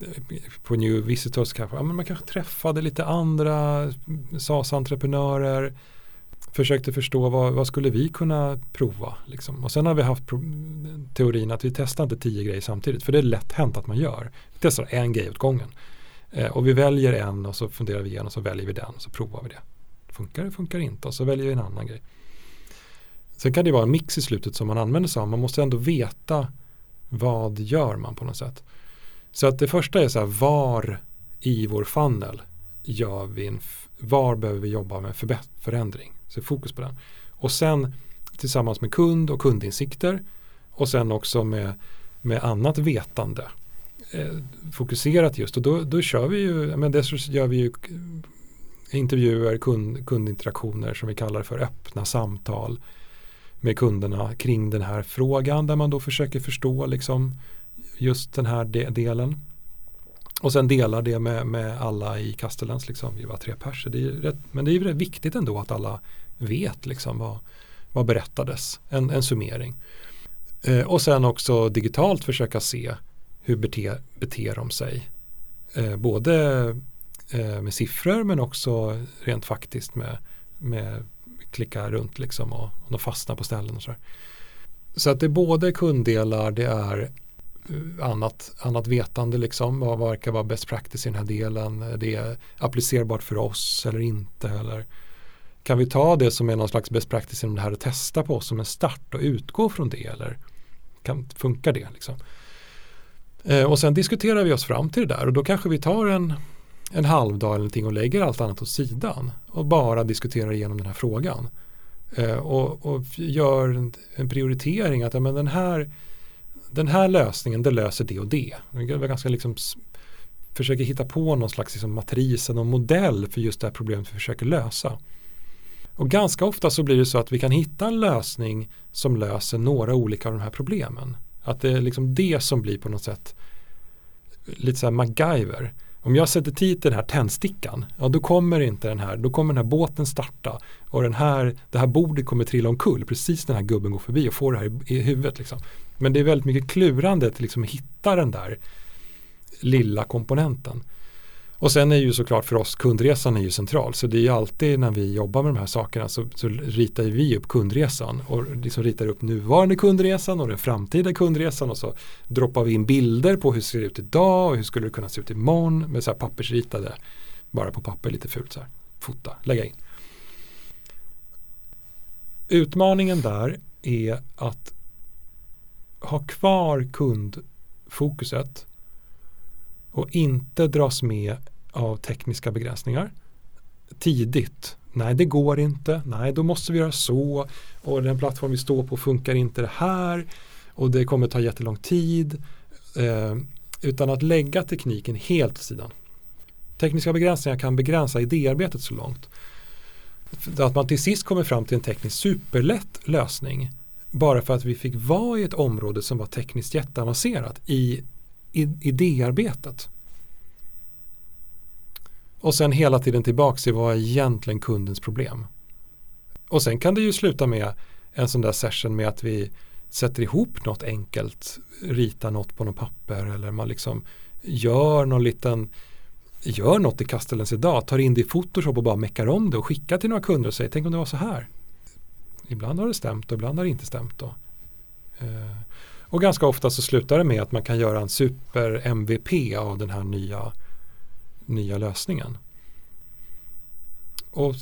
Eh, på New Visitors kanske, ja, men man kanske träffade lite andra eh, SAS-entreprenörer försökte förstå vad, vad skulle vi kunna prova. Liksom. Och sen har vi haft teorin att vi testar inte tio grejer samtidigt. För det är lätt hänt att man gör. Vi testar en grej åt gången. Eh, och vi väljer en och så funderar vi igen och så väljer vi den och så provar vi det. Funkar det, funkar det inte och så väljer vi en annan grej. Sen kan det vara en mix i slutet som man använder sig av. Man måste ändå veta vad gör man på något sätt. Så att det första är så här var i vår funnel gör vi en, var behöver vi jobba med förändring. Så fokus på den. Och sen tillsammans med kund och kundinsikter och sen också med, med annat vetande eh, fokuserat just och då, då kör vi ju, men dessutom gör vi ju intervjuer, kund, kundinteraktioner som vi kallar för öppna samtal med kunderna kring den här frågan där man då försöker förstå liksom just den här de, delen. Och sen delar det med, med alla i Castellans, liksom, vi var tre pers. Det är rätt, men det är ju rätt viktigt ändå att alla vet liksom vad, vad berättades, en, en summering. Eh, och sen också digitalt försöka se hur beter, beter de sig. Eh, både eh, med siffror men också rent faktiskt med, med klicka runt liksom och, och de fastnar på ställen och sådär. Så att det är både kunddelar, det är eh, annat, annat vetande liksom, vad verkar vara best practice i den här delen, det är applicerbart för oss eller inte eller kan vi ta det som är någon slags best practice inom det här och testa på oss som en start och utgå från det eller kan, funkar det? Liksom? Eh, och sen diskuterar vi oss fram till det där och då kanske vi tar en, en halvdag eller någonting och lägger allt annat åt sidan och bara diskuterar igenom den här frågan. Eh, och, och, gör en, en prioritering att ja, men den, här, den här lösningen det löser det och det. Vi ganska liksom försöker hitta på någon slags liksom matris, någon modell för just det här problemet vi försöker lösa. Och ganska ofta så blir det så att vi kan hitta en lösning som löser några olika av de här problemen. Att det är liksom det som blir på något sätt lite så här MacGyver. Om jag sätter dit den här tändstickan, ja då kommer inte den här, då kommer den här båten starta och den här, det här bordet kommer trilla omkull precis den här gubben går förbi och får det här i, i huvudet. Liksom. Men det är väldigt mycket klurande att liksom hitta den där lilla komponenten. Och sen är ju såklart för oss kundresan är ju central. Så det är ju alltid när vi jobbar med de här sakerna så, så ritar vi upp kundresan och liksom ritar upp nuvarande kundresan och den framtida kundresan och så droppar vi in bilder på hur det ser ut idag och hur skulle det kunna se ut imorgon med så här pappersritade, bara på papper lite fult så här, fota, lägga in. Utmaningen där är att ha kvar kundfokuset och inte dras med av tekniska begränsningar tidigt. Nej, det går inte. Nej, då måste vi göra så. Och den plattform vi står på funkar inte det här. Och det kommer ta jättelång tid. Eh, utan att lägga tekniken helt åt sidan. Tekniska begränsningar kan begränsa idéarbetet så långt. Att man till sist kommer fram till en tekniskt superlätt lösning. Bara för att vi fick vara i ett område som var tekniskt jätteavancerat i, i idéarbetet. Och sen hela tiden tillbaka till vad är egentligen kundens problem. Och sen kan det ju sluta med en sån där session med att vi sätter ihop något enkelt, ritar något på något papper eller man liksom gör någon liten gör något i Castellens idag, tar in det i Photoshop och bara meckar om det och skickar till några kunder och säger tänk om det var så här. Ibland har det stämt och ibland har det inte stämt. Då. Eh, och ganska ofta så slutar det med att man kan göra en super MVP av den här nya nya lösningen. Och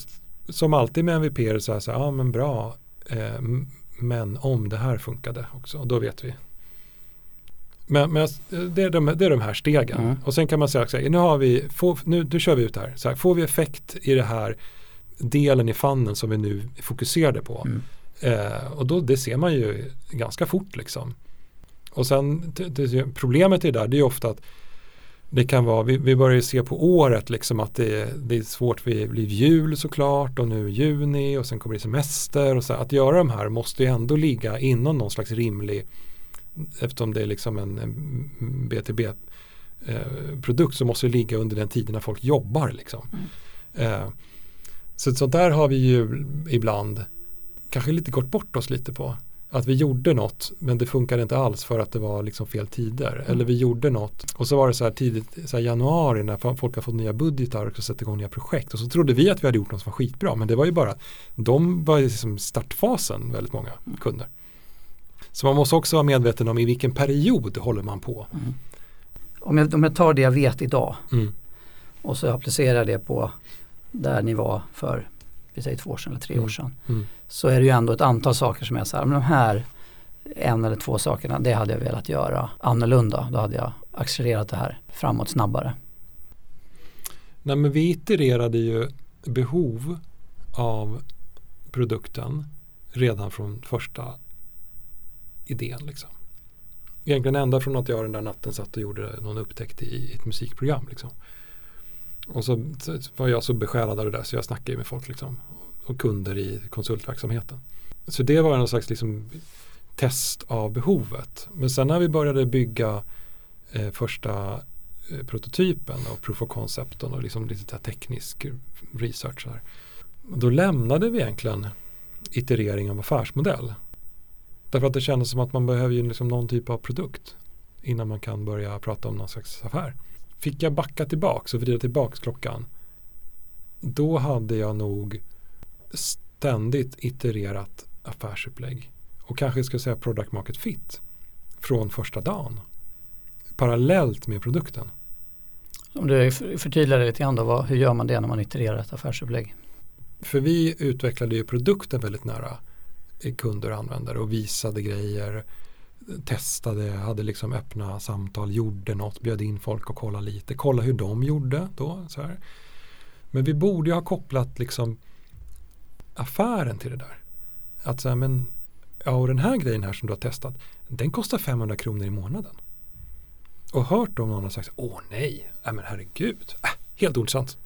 som alltid med MVP är det så här, så ja men bra, eh, men om det här funkade också, då vet vi. Men, men det, är de, det är de här stegen. Mm. Och sen kan man säga, så här, nu, har vi, får, nu, nu kör vi ut det här. Så här, får vi effekt i det här delen i fannen som vi nu fokuserade på. Mm. Eh, och då, det ser man ju ganska fort liksom. Och sen det, det, problemet i det där det är ofta att det kan vara, vi, vi börjar se på året liksom att det, det är svårt, det blir jul såklart och nu juni och sen kommer det semester och så att göra de här måste ju ändå ligga inom någon slags rimlig eftersom det är liksom en, en BTB eh, produkt så måste det ligga under den tiden när folk jobbar liksom. Mm. Eh, så, så där har vi ju ibland kanske lite gått bort oss lite på att vi gjorde något men det funkade inte alls för att det var liksom fel tider. Mm. Eller vi gjorde något och så var det så här tidigt, så här januari när folk har fått nya budgetar och satt igång nya projekt. Och så trodde vi att vi hade gjort något som var skitbra men det var ju bara, de var i liksom startfasen väldigt många mm. kunder. Så man måste också vara medveten om i vilken period håller man på. Mm. Om, jag, om jag tar det jag vet idag mm. och så applicerar det på där ni var för vi säger två år sedan eller tre år mm. sedan. Mm. Så är det ju ändå ett antal saker som så här, men de här en eller två sakerna, det hade jag velat göra annorlunda. Då hade jag accelererat det här framåt snabbare. Nej men vi itererade ju behov av produkten redan från första idén. Liksom. Egentligen ända från att jag den där natten satt och gjorde någon upptäckt i ett musikprogram. Liksom. Och så, var jag så besjälad av det där så jag snackade med folk liksom, och kunder i konsultverksamheten. Så det var någon slags liksom, test av behovet. Men sen när vi började bygga eh, första eh, prototypen och proof of concepten och liksom lite teknisk research. Här, då lämnade vi egentligen iterering av affärsmodell. Därför att det kändes som att man behöver ju liksom någon typ av produkt innan man kan börja prata om någon slags affär. Fick jag backa tillbaks och vrida tillbaks klockan då hade jag nog ständigt itererat affärsupplägg och kanske ska säga product market fit från första dagen parallellt med produkten. Om du förtydligar det lite grann då, vad, hur gör man det när man itererar ett affärsupplägg? För vi utvecklade ju produkten väldigt nära kunder och användare och visade grejer, testade, hade liksom öppna samtal, gjorde något, bjöd in folk och kolla lite, kolla hur de gjorde då. Så här. Men vi borde ju ha kopplat liksom affären till det där. Att säga, men ja, och den här grejen här som du har testat, den kostar 500 kronor i månaden. Och hört om någon har sagt, åh nej, äh, men herregud, äh, helt ointressant.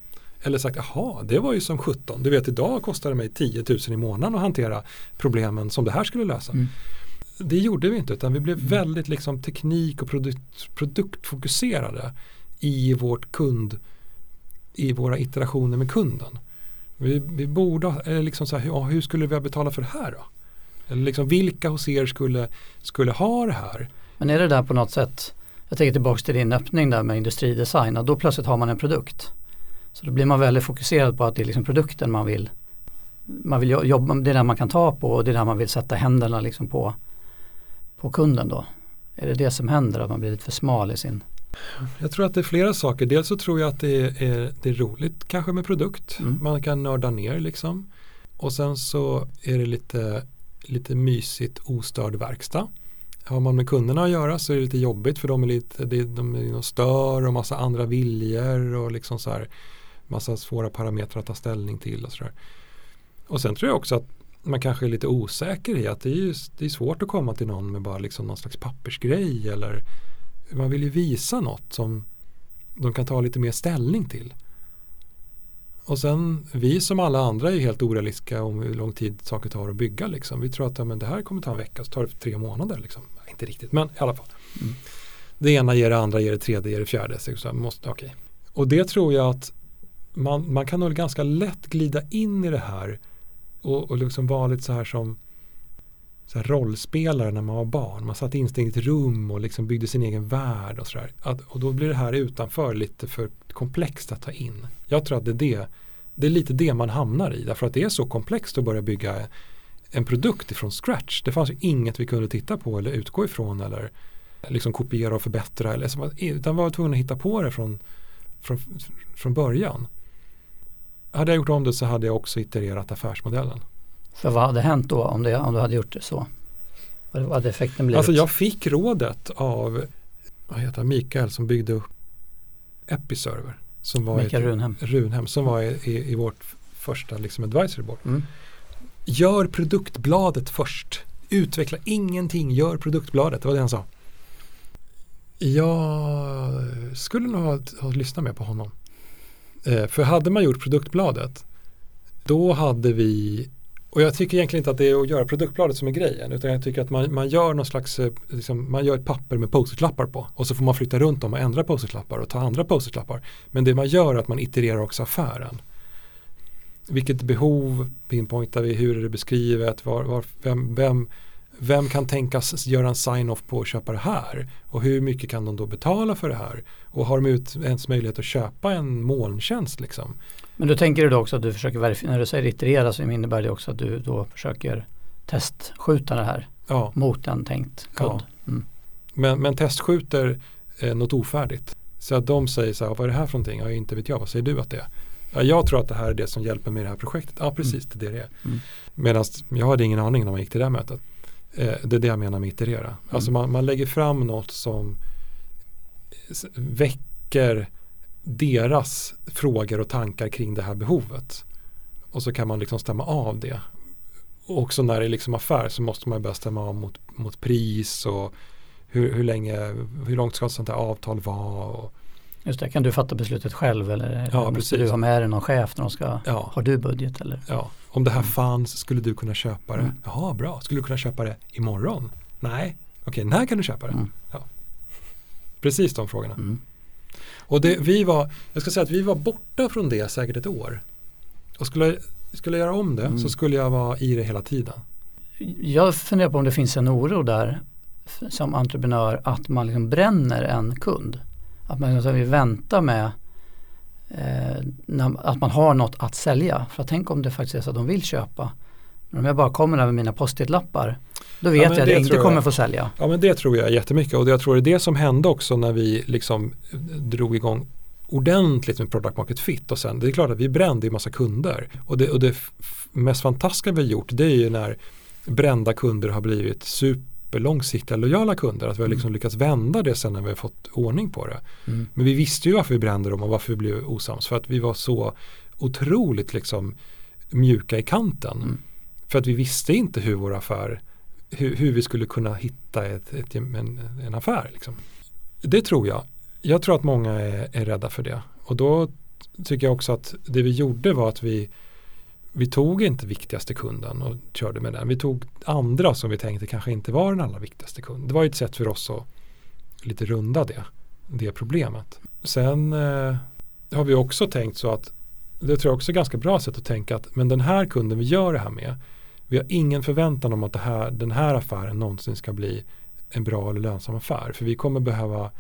Eller sagt, jaha, det var ju som 17. Du vet, idag kostar det mig 10 000 i månaden att hantera problemen som det här skulle lösa. Mm. Det gjorde vi inte, utan vi blev mm. väldigt liksom teknik och produkt, produktfokuserade i vårt kund, i våra iterationer med kunden. Vi, vi borde, eller liksom så här, ja, hur skulle vi ha betalat för det här då? Eller liksom, vilka hos er skulle, skulle ha det här? Men är det där på något sätt, jag tänker tillbaka till din öppning där med industridesign, och då plötsligt har man en produkt. Så då blir man väldigt fokuserad på att det är liksom produkten man vill man vill jobba, det är där man kan ta på och det är där man vill sätta händerna liksom på, på kunden då. Är det det som händer, att man blir lite för smal i sin jag tror att det är flera saker. Dels så tror jag att det är, det är roligt kanske med produkt. Mm. Man kan nörda ner liksom. Och sen så är det lite, lite mysigt ostörd verkstad. Har man med kunderna att göra så är det lite jobbigt för de är lite, de, de stör och massa andra viljor och liksom så här massa svåra parametrar att ta ställning till och sådär. Och sen tror jag också att man kanske är lite osäker i att det är, det är svårt att komma till någon med bara liksom någon slags pappersgrej eller man vill ju visa något som de kan ta lite mer ställning till. Och sen vi som alla andra är helt orealistiska om hur lång tid saker tar att bygga. Liksom. Vi tror att ja, men det här kommer ta en vecka, så tar det tre månader. Liksom. Inte riktigt, men i alla fall. Mm. Det ena ger det andra, ger det tredje, ger det fjärde. Så måste, okay. Och det tror jag att man, man kan nog ganska lätt glida in i det här och, och liksom var lite så här som så här rollspelare när man var barn. Man satt instängt i ett rum och liksom byggde sin egen värld och sådär. Och då blir det här utanför lite för komplext att ta in. Jag tror att det är det, det är lite det man hamnar i. Därför att det är så komplext att börja bygga en produkt ifrån scratch. Det fanns ju inget vi kunde titta på eller utgå ifrån eller liksom kopiera och förbättra. Eller, utan var tvungna att hitta på det från, från, från början. Hade jag gjort om det så hade jag också itererat affärsmodellen. För vad hade hänt då om, det, om du hade gjort det så? Vad hade effekten blivit? Alltså jag fick rådet av vad heter Mikael som byggde upp Episerver. Som var Mikael ett, Runhem. Runhem. Som var i, i, i vårt första liksom advisory board. Mm. Gör produktbladet först. Utveckla ingenting, gör produktbladet. Det var det han sa. Jag skulle nog ha, ha lyssnat mer på honom. Eh, för hade man gjort produktbladet då hade vi och jag tycker egentligen inte att det är att göra produktbladet som är grejen utan jag tycker att man, man gör någon slags, eh, liksom, man gör ett papper med post-it-lappar på och så får man flytta runt dem och ändra post-it-lappar och ta andra post-it-lappar. Men det man gör är att man itererar också affären. Vilket behov pinpointar vi, hur är det beskrivet, var, var, vem, vem, vem kan tänkas göra en sign-off på att köpa det här? Och hur mycket kan de då betala för det här? Och har de ut, ens möjlighet att köpa en molntjänst liksom? Men då tänker du då också att du försöker verifiera, när du säger iterera så innebär det också att du då försöker testskjuta det här ja. mot en tänkt kund. Ja. Mm. Men, men testskjuter eh, något ofärdigt. Så att de säger så här, vad är det här för någonting? Ja, inte vet jag, vad säger du att det är? Ja, jag tror att det här är det som hjälper mig i det här projektet. Ja, precis, mm. det är det. Mm. Medan jag hade ingen aning när man gick till det här mötet. Eh, det är det jag menar med iterera. Mm. Alltså man, man lägger fram något som väcker deras frågor och tankar kring det här behovet. Och så kan man liksom stämma av det. Och också när det är liksom affär så måste man börja stämma av mot, mot pris och hur, hur, länge, hur långt ska ett sånt här avtal vara. Och, Just det, kan du fatta beslutet själv eller ja, måste du ha med dig någon chef när de ska, ja. har du budget eller? Ja, om det här mm. fanns skulle du kunna köpa det. Mm. Jaha, bra, skulle du kunna köpa det imorgon? Nej, okej, när kan du köpa det? Mm. Ja. Precis de frågorna. Mm. Och det, vi var, jag ska säga att vi var borta från det säkert ett år. Och skulle, skulle jag göra om det mm. så skulle jag vara i det hela tiden. Jag funderar på om det finns en oro där som entreprenör att man liksom bränner en kund. Att man liksom vill vänta med eh, när, att man har något att sälja. För tänk om det faktiskt är så att de vill köpa. Men om jag bara kommer där med mina post-it-lappar då vet ja, jag att jag inte kommer jag, få sälja. Ja men det tror jag jättemycket och jag tror det är det som hände också när vi liksom drog igång ordentligt med product market fit och sen det är klart att vi brände ju massa kunder och det, och det mest fantastiska vi har gjort det är ju när brända kunder har blivit superlångsiktiga lojala kunder att vi har liksom mm. lyckats vända det sen när vi har fått ordning på det. Mm. Men vi visste ju varför vi brände dem och varför vi blev osams för att vi var så otroligt liksom mjuka i kanten. Mm. För att vi visste inte hur vår affär hur, hur vi skulle kunna hitta ett, ett, en, en affär. Liksom. Det tror jag. Jag tror att många är, är rädda för det. Och då tycker jag också att det vi gjorde var att vi vi tog inte viktigaste kunden och körde med den. Vi tog andra som vi tänkte kanske inte var den allra viktigaste kunden. Det var ju ett sätt för oss att lite runda det, det problemet. Sen eh, har vi också tänkt så att det tror jag också är ganska bra sätt att tänka att men den här kunden vi gör det här med vi har ingen förväntan om att det här, den här affären någonsin ska bli en bra eller lönsam affär. För vi kommer behöva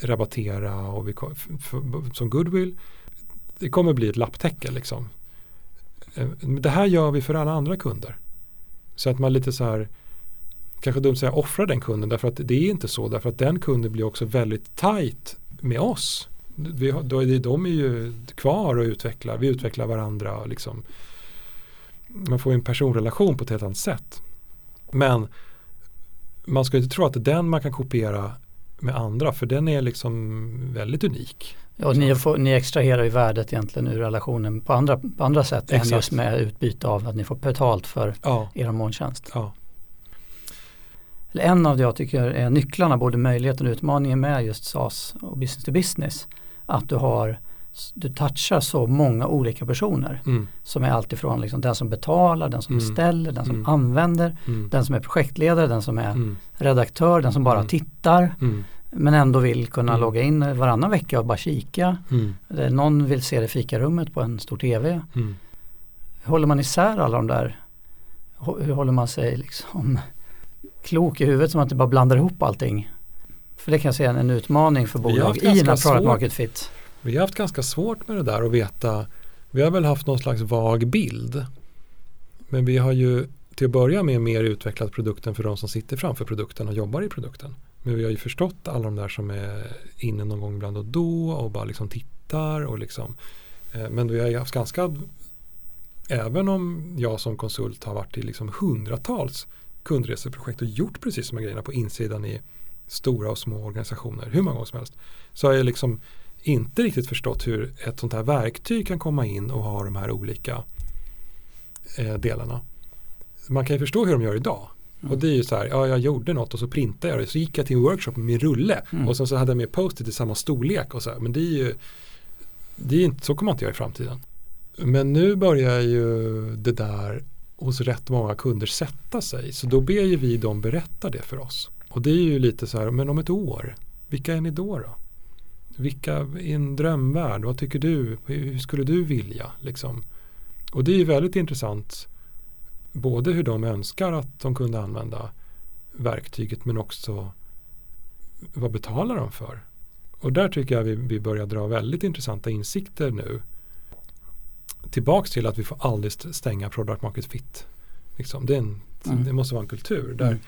rabattera och vi, för, för, som goodwill. Det kommer bli ett lapptäcke liksom. Eh, det här gör vi för alla andra kunder. Så att man lite så här kanske dumt att säga offra den kunden därför att det är inte så därför att den kunden blir också väldigt tajt med oss. Vi, då är det, de är ju kvar och utvecklar, vi utvecklar varandra liksom. Man får en personrelation på ett helt annat sätt. Men man ska inte tro att det är den man kan kopiera med andra för den är liksom väldigt unik. Ja, ni, får, ni extraherar ju värdet egentligen ur relationen på andra, på andra sätt Exakt. än just med utbyte av att ni får betalt för ja. er molntjänst. Ja. En av det jag tycker är nycklarna, både möjligheten och utmaningen med just SAS och business to business, att du har du touchar så många olika personer mm. som är alltifrån liksom den som betalar, den som mm. beställer, den som mm. använder, mm. den som är projektledare, den som är mm. redaktör, den som bara mm. tittar men ändå vill kunna logga in varannan vecka och bara kika. Någon vill se det i fikarummet på en stor tv. Hur håller man isär alla de där? Hur håller man sig liksom klok i huvudet så man inte bara blandar ihop allting? För det kan jag säga är en utmaning för bolag i den här product market fit. Vi har haft ganska svårt med det där att veta. Vi har väl haft någon slags vag bild. Men vi har ju till att börja med mer utvecklat produkten för de som sitter framför produkten och jobbar i produkten. Men vi har ju förstått alla de där som är inne någon gång ibland och då och bara liksom tittar och liksom. Eh, men vi har ju haft ganska, även om jag som konsult har varit i liksom hundratals kundreseprojekt och gjort precis de här grejerna på insidan i stora och små organisationer hur många gånger som helst. Så har jag liksom inte riktigt förstått hur ett sånt här verktyg kan komma in och ha de här olika eh, delarna. Man kan ju förstå hur de gör idag. Mm. Och det är ju så här, ja jag gjorde något och så printade jag det. Så gick jag till en workshop med min rulle mm. och sen så hade jag med post-it i samma storlek och så här. Men det är ju, det är inte, så kommer man inte göra i framtiden. Men nu börjar ju det där hos rätt många kunder sätta sig. Så då ber ju vi dem berätta det för oss. Och det är ju lite så här, men om ett år, vilka är ni då? då? Vilka i en drömvärld, vad tycker du? Hur skulle du vilja? Liksom? Och det är väldigt intressant både hur de önskar att de kunde använda verktyget men också vad betalar de för? Och där tycker jag vi, vi börjar dra väldigt intressanta insikter nu. Tillbaks till att vi får aldrig stänga product market fit. Liksom, det, en, mm. det, måste vara en kultur där mm.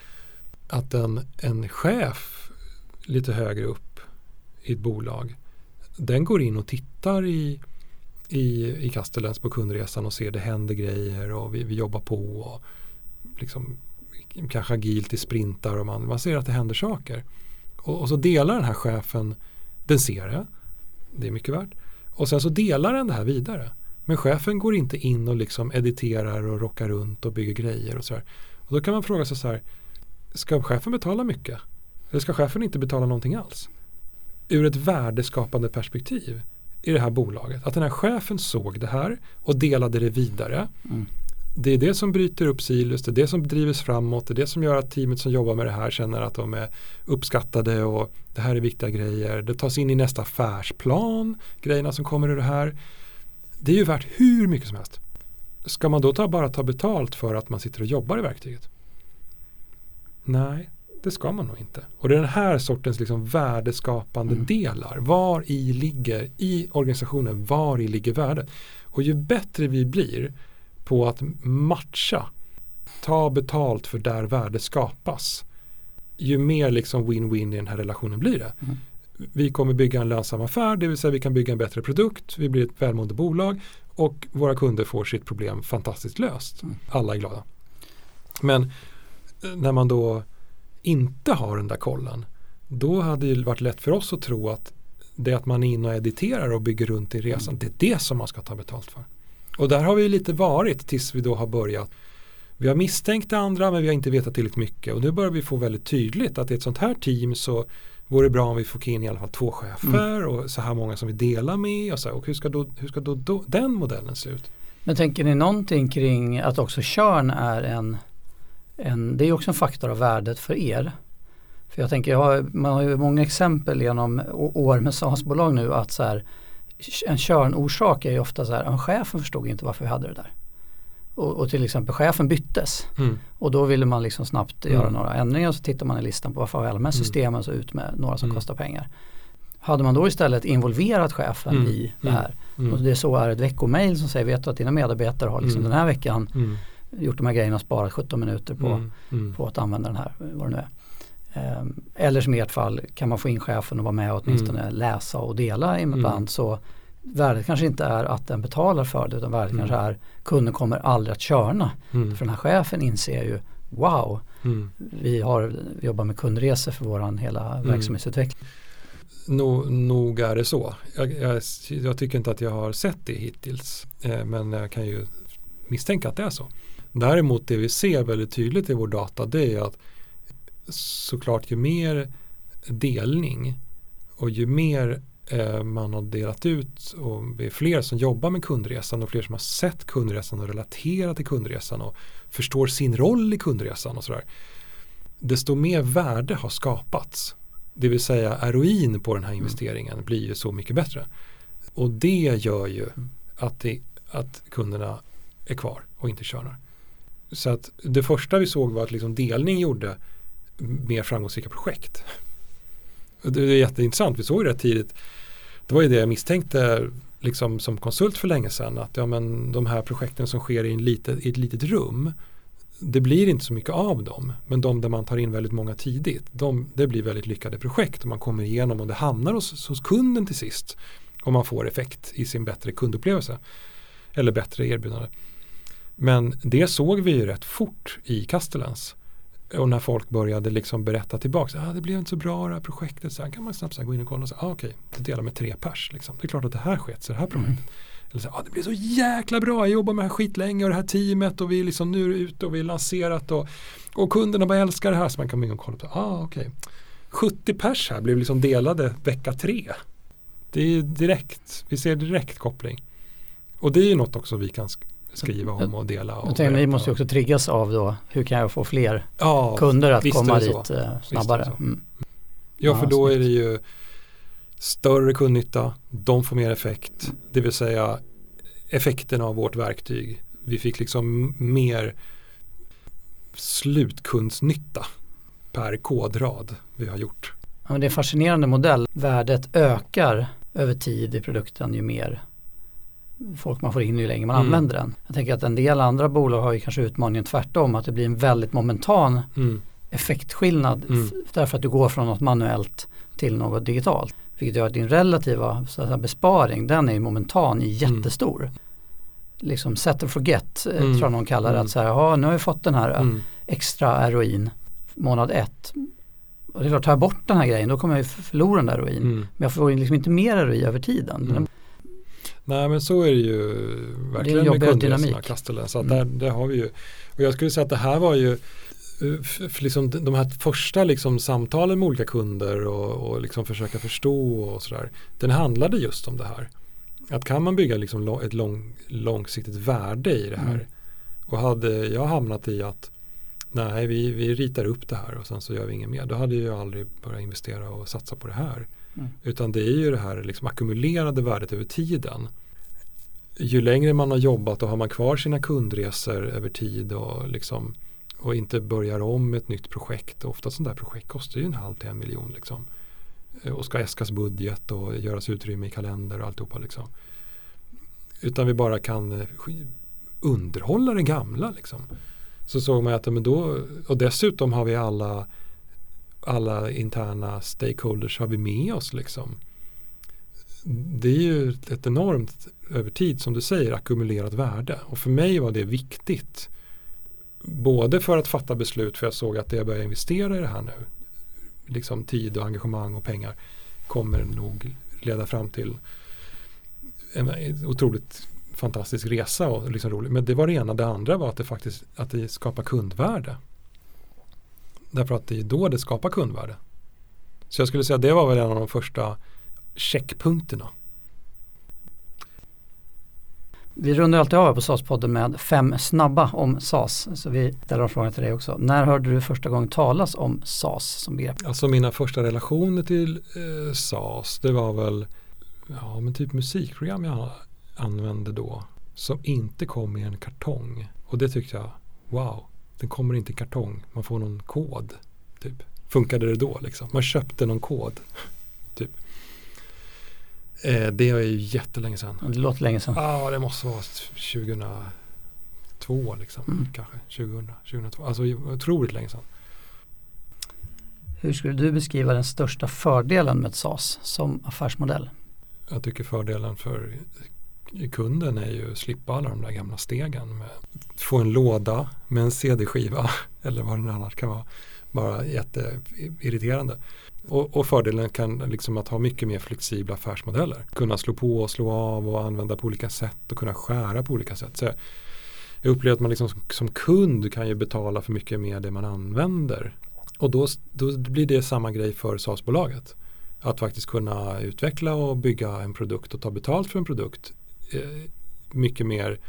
att en, en chef lite högre upp i ett bolag. Den går in och tittar i, i, i Castellens på kundresan och ser det händer grejer och vi, vi jobbar på. Och liksom, kanske agilt i sprintar och man, man ser att det händer saker. Och, och så delar den här chefen, den ser det, det är mycket värt. Och sen så delar den det här vidare. Men chefen går inte in och liksom editerar och rockar runt och bygger grejer och sådär. Och då kan man fråga sig så här, ska chefen betala mycket? Eller ska chefen inte betala någonting alls? ur ett värdeskapande perspektiv i det här bolaget. Att den här chefen såg det här och delade det vidare. Mm. Det är det som bryter upp silos, det är det som drivs framåt, det är det som gör att teamet som jobbar med det här känner att de är uppskattade och det här är viktiga grejer. Det tas in i nästa affärsplan, grejerna som kommer ur det här. Det är ju värt hur mycket som helst. Ska man då ta, bara ta betalt för att man sitter och jobbar i verktyget? Nej, det ska man nog inte. Och det är den här sortens liksom värdeskapande mm. delar. Var i ligger i organisationen, var i ligger värdet. Och ju bättre vi blir på att matcha, ta betalt för där värde skapas, ju mer liksom win-win i den här relationen blir det. Mm. vi kommer bygga en lönsam affär, det vill säga vi kan bygga en bättre produkt, vi blir ett välmående bolag och våra kunder får sitt problem fantastiskt löst. Mm. Alla är glada. Men eh, när man då inte har den där kollen, då hade det varit lätt för oss att tro att det att man är inne och editerar och bygger runt i resan, Mm. det är det som man ska ta betalt för. Och där har vi lite varit tills vi då har börjat vi har misstänkt det andra men vi har inte vetat tillräckligt mycket och nu börjar vi få väldigt tydligt att i ett sånt här team så vore det bra om vi får in i alla fall två chefer och så här många som vi delar med och, så här, och hur ska, då, hur ska då, då den modellen se ut? Men tänker ni någonting kring att också körn är en, en det är också en faktor av värdet för er. För jag tänker, jag har, man har ju många exempel genom år med SaaS-bolag nu att så här, en körnorsak är ju ofta så här, "Ja, chefen förstod inte varför vi hade det där. Och, och till exempel chefen byttes Mm. och då ville man liksom snabbt Mm. göra några ändringar och så tittar man i listan på varför har vi alla de här Mm. systemen så ut med några som Mm. kostar pengar. Hade man då istället involverat chefen Mm. i det här och det är så är ett veckomail som säger vet du att dina medarbetare har liksom den här veckan. Gjort de här grejerna och sparat 17 minuter på, Mm. Mm. på att använda den här, vad det nu är. Ehm, eller som i ert fall kan man få in chefen och vara med och åtminstone Mm. läsa och dela ibland så värdet kanske inte är att den betalar för det utan värdet Mm. kanske är kunden kommer aldrig att körna. Mm. För den här chefen inser ju wow, Mm. vi, har, vi jobbar med kundresor för våran hela Mm. verksamhetsutveckling. Nog, nog är det så. Jag, jag, jag tycker inte att jag har sett det hittills. Eh, men jag kan ju misstänka att det är så. Däremot det vi ser väldigt tydligt i vår data det är att såklart ju mer delning och ju mer eh, man har delat ut och det är fler som jobbar med kundresan och fler som har sett kundresan och relaterat till kundresan och förstår sin roll i kundresan och sådär. Desto mer värde har skapats. Det vill säga ROIn på den här investeringen blir ju så mycket bättre. Och det gör ju att, det, att kunderna är kvar och inte körnar. Så att det första vi såg var att liksom delning gjorde mer framgångsrika projekt. Det är jätteintressant, vi såg det rätt tidigt. Det var ju det jag misstänkte liksom som konsult för länge sedan att ja, men de här projekten som sker i, en litet, i ett litet rum det blir inte så mycket av dem. Men de där man tar in väldigt många tidigt, de, det blir väldigt lyckade projekt och man kommer igenom och det hamnar hos, hos kunden till sist. Om man får effekt i sin bättre kundupplevelse. Eller bättre erbjudande. Men det såg vi ju rätt fort i Castellans. Och när folk började liksom berätta tillbaka, ah, det blev inte så bra det här projektet, så här kan man snabbt så gå in och kolla och säga, ah, okej, det delar med tre pers. Liksom. Det är klart att det här sket sig, det här projektet. Eller så, ah, det blev så jäkla bra, jag jobbar med det här skitlänge och det här teamet och vi är liksom nu ute och vi är lanserat och, och kunderna bara älskar det här. Så man kan gå in och kolla på, ah, okej. 70 pers här blev liksom delade vecka tre. Det är direkt, vi ser direkt koppling. Och det är ju något också vi kan skriva om och dela. Och Jag ni måste ju också triggas av då hur kan jag få fler ja, kunder att komma dit eh, snabbare. Mm. Ja, för då är det ju större kundnytta, de får mer effekt, det vill säga effekten av vårt verktyg. Vi fick liksom mer slutkundsnytta per kodrad vi har gjort. Ja, det är en fascinerande modell. Värdet ökar över tid i produkten ju mer folk man får in ju längre man Mm. använder den. Jag tänker att en del andra bolag har ju kanske utmaningen tvärtom att det blir en väldigt momentan Mm. effektskillnad Mm. därför att du går från något manuellt till något digitalt. Vilket gör att din relativa säga, besparing den är momentan i jättestor. Liksom set and forget eh, Mm. tror jag någon kallar det. Mm. Att så här, ja, nu har vi fått den här eh, Mm. extra ROIn månad ett. Och det är klart, tar jag bort den här grejen då kommer jag förlora den där ROIn. Mm. Men jag får liksom inte mer ROI över tiden. Nej men så är det ju verkligen med jobbigare kundresorna dynamik. och Castellan. Så Mm. där, där har vi ju, och jag skulle säga att det här var ju eh, liksom de här första liksom samtalen med olika kunder och, och liksom försöka förstå och sådär. Den handlade just om det här. Att kan man bygga liksom ett lång, långsiktigt värde i det här. Mm. Och hade jag hamnat i att nej vi, vi ritar upp det här och sen så gör vi inget mer. Då hade jag aldrig börjat investera och satsa på det här. Mm. Utan det är ju det här liksom ackumulerade värdet över tiden. Ju längre man har jobbat och har man kvar sina kundresor över tid och, liksom, och inte börjar om ett nytt projekt. Ofta sådana där projekt kostar ju en halv till en miljon. Liksom. Eh, och ska äskas budget och göras utrymme i kalender och alltihopa. Liksom. Utan vi bara kan eh, underhålla det gamla. Liksom. Så såg man att men då, och dessutom har vi alla alla interna stakeholders har vi med oss liksom? Det är ju ett enormt över tid som du säger ackumulerat värde och för mig var det viktigt. Både för att fatta beslut för jag såg att det jag börjar investera i det här nu, liksom tid och engagemang och pengar kommer nog leda fram till en otroligt fantastisk resa och liksom rolig. Men det var det ena. Det andra var att det faktiskt att det skapar kundvärde. Därför att det är då det skapar kundvärde. Så jag skulle säga att det var väl en av de första checkpunkterna. Vi rundar alltid av på SAS-podden med fem snabba om SAS. Så vi ställer frågan till dig också. När hörde du första gången talas om SAS som begrepp? Alltså mina första relationer till eh, SAS det var väl ja, men typ musikprogram jag använde då som inte kom i en kartong. Och det tyckte jag, wow, den kommer inte i kartong. Man får någon kod. Typ. Funkade det då liksom? Man köpte någon kod. typ. Eh, det är ju jättelänge sedan. Det låter länge sedan. Ja, ah, det måste vara 2002 liksom. Mm. Kanske 2000, 2002. Alltså otroligt länge sedan. Hur skulle du beskriva den största fördelen med SAS som affärsmodell? Jag tycker fördelen för kunden är ju att slippa alla de där gamla stegen. Med, få en låda med en CD-skiva eller vad det annars kan vara. Bara jätteirriterande. Och, och fördelen kan liksom att ha mycket mer flexibla affärsmodeller. Kunna slå på och slå av och använda på olika sätt och kunna skära på olika sätt. Så jag upplever att man liksom som, som kund kan ju betala för mycket mer det man använder. Och då, då blir det samma grej för SAS-bolaget. Att faktiskt kunna utveckla och bygga en produkt och ta betalt för en produkt Eh, mycket mer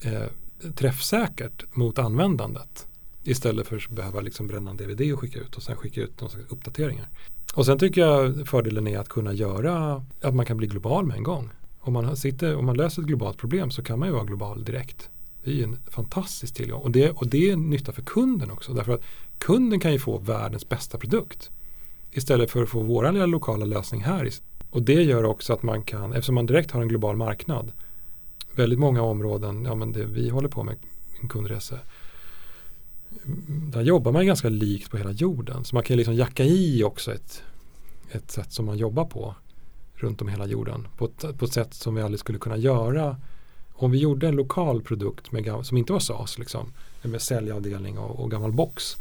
eh, träffsäkert mot användandet. Istället för att behöva liksom bränna en DVD och skicka ut och sen skicka ut några uppdateringar. Och sen tycker jag fördelen är att kunna göra att man kan bli global med en gång. Om man, sitter, om man löser ett globalt problem så kan man ju vara global direkt. Det är ju en fantastisk tillgång och det, och det är nytta för kunden också. Därför att kunden kan ju få världens bästa produkt istället för att få vår lilla lokala lösning här. Och det gör också att man kan, eftersom man direkt har en global marknad, väldigt många områden, ja men det vi håller på med, en kundresa, där jobbar man ganska likt på hela jorden. Så man kan liksom jacka i också ett, ett sätt som man jobbar på runt om hela jorden. På ett, på ett sätt som vi aldrig skulle kunna göra om vi gjorde en lokal produkt med, som inte var SAS, liksom, med säljavdelning och, och gammal box.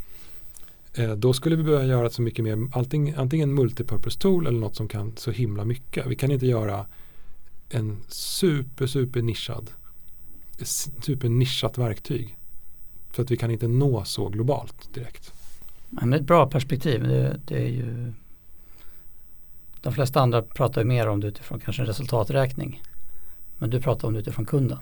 Eh, då skulle vi behöva göra så mycket mer, allting, antingen multipurpose tool eller något som kan så himla mycket. Vi kan inte göra en super, super nischad, super nischat verktyg. För att vi kan inte nå så globalt direkt. Men ett bra perspektiv. Det, det, är ju De flesta andra pratar ju mer om det utifrån kanske en resultaträkning. Men du pratar om det utifrån kunden.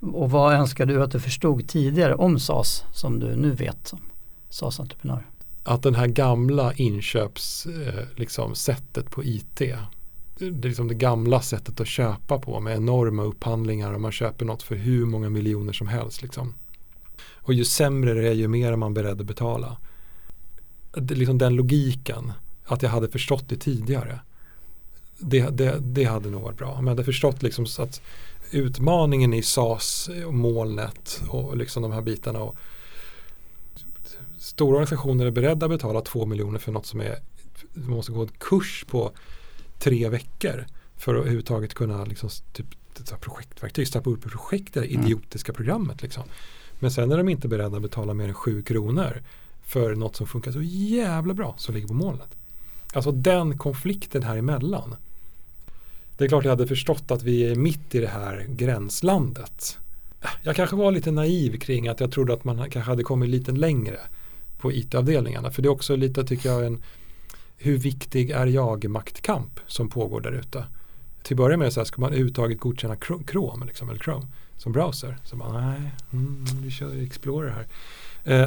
Och vad önskar du att du förstod tidigare om SAS som du nu vet som SAS-entreprenör? Att den här gamla inköpssättet eh, liksom, på IT det är liksom det gamla sättet att köpa på med enorma upphandlingar och man köper något för hur många miljoner som helst. Liksom. Och ju sämre det är ju mer är man beredd att betala. Det, liksom den logiken, att jag hade förstått det tidigare. Det, det, det hade nog varit bra. Om jag hade förstått liksom att utmaningen i SAS och molnet och liksom de här bitarna. Och stora organisationer är beredda att betala två miljoner för något som är, man måste gå en kurs på tre veckor för att överhuvudtaget kunna liksom, typ, projektverktyg, starta upp projekt, det mm. idiotiska programmet. Liksom. Men sen är de inte beredda att betala mer än sju kronor för något som funkar så jävla bra som ligger på molnet. Alltså den konflikten här emellan. Det är klart jag hade förstått att vi är mitt i det här gränslandet. Jag kanske var lite naiv kring att jag trodde att man kanske hade kommit lite längre på IT-avdelningarna. För det är också lite, tycker jag, en hur viktig är jag-maktkamp som pågår där ute. Till att börja med så här, ska man överhuvudtaget godkänna Chrome, liksom, eller Chrome som browser. Så man, nej, mm, vi kör Explorer här.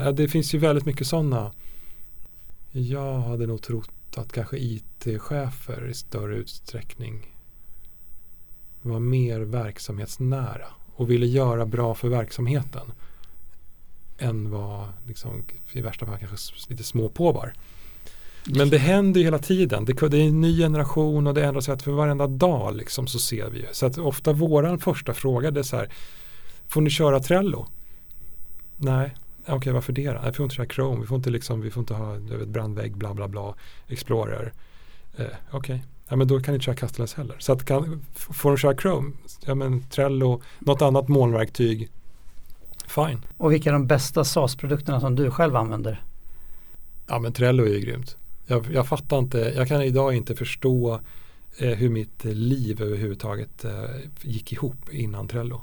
Eh, det finns ju väldigt mycket sådana. Jag hade nog trott att kanske IT-chefer i större utsträckning var mer verksamhetsnära och ville göra bra för verksamheten än vad liksom, i värsta fall kanske lite småpåvar. Men det händer ju hela tiden. Det, det är en ny generation och det ändras för varenda dag liksom, så ser vi ju. Så att ofta våran första fråga är så här, får ni köra Trello? Nej, Okej, okay, varför det då? Vi får inte köra Chrome, vi får inte, liksom, vi får inte ha vet, brandvägg, bla bla bla, Explorer. Eh, Okej, okay. ja, men då kan ni inte köra Castellans heller. Så att kan, får de köra Chrome, ja men Trello, något annat molnverktyg, fine. Och vilka är de bästa SAS-produkterna som du själv använder? Ja men Trello är ju grymt. Jag, jag fattar inte, jag kan idag inte förstå eh, hur mitt liv överhuvudtaget eh, gick ihop innan Trello.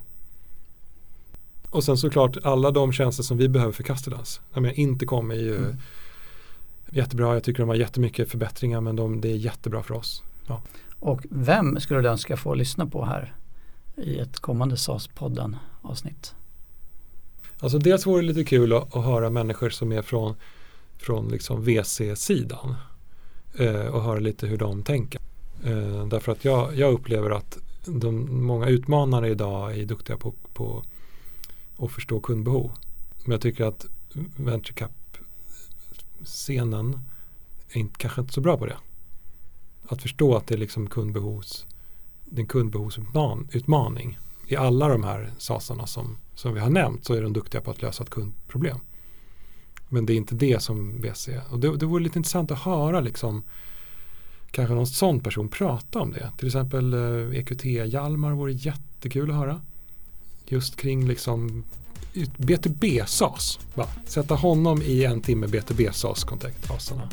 Och sen såklart alla de tjänster som vi behöver för Castellans. Intercom är ju mm. jättebra, jag tycker de har jättemycket förbättringar men de, det är jättebra för oss. Ja. Och vem skulle du önska få lyssna på här i ett kommande SAS-podden avsnitt? Alltså dels vore det lite kul att, att höra människor som är från, från liksom VC-sidan eh, och höra lite hur de tänker. Eh, därför att jag, jag upplever att de, många utmanare idag är duktiga på, på att förstå kundbehov. Men jag tycker att venture cap-scenen är inte, kanske inte så bra på det. Att förstå att det är liksom kundbehovs, det är en kundbehovsutmaning. I alla de här sasarna som, som vi har nämnt så är de duktiga på att lösa ett kundproblem. Men det är inte det som VC är. Och det, det vore lite intressant att höra liksom kanske någon sån person prata om det. Till exempel EQT eh, e Hjalmar vore jättekul att höra. Just kring liksom BTB-SAS. Sätta honom i en timme BTB-SAS-kontaktfaserna.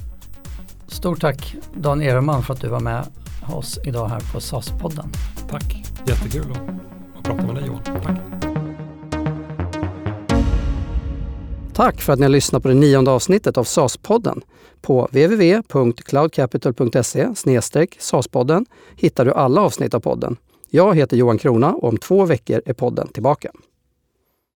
Stort tack Dan Ehrman för att du var med oss idag här på SAS-podden. Tack, jättekul att prata med dig Johan. Tack. Tack för att ni har lyssnat på det nionde avsnittet av SAS-podden. På www.cloudcapital.se SAS-podden hittar du alla avsnitt av podden. Jag heter Johan Krona och om två veckor är podden tillbaka.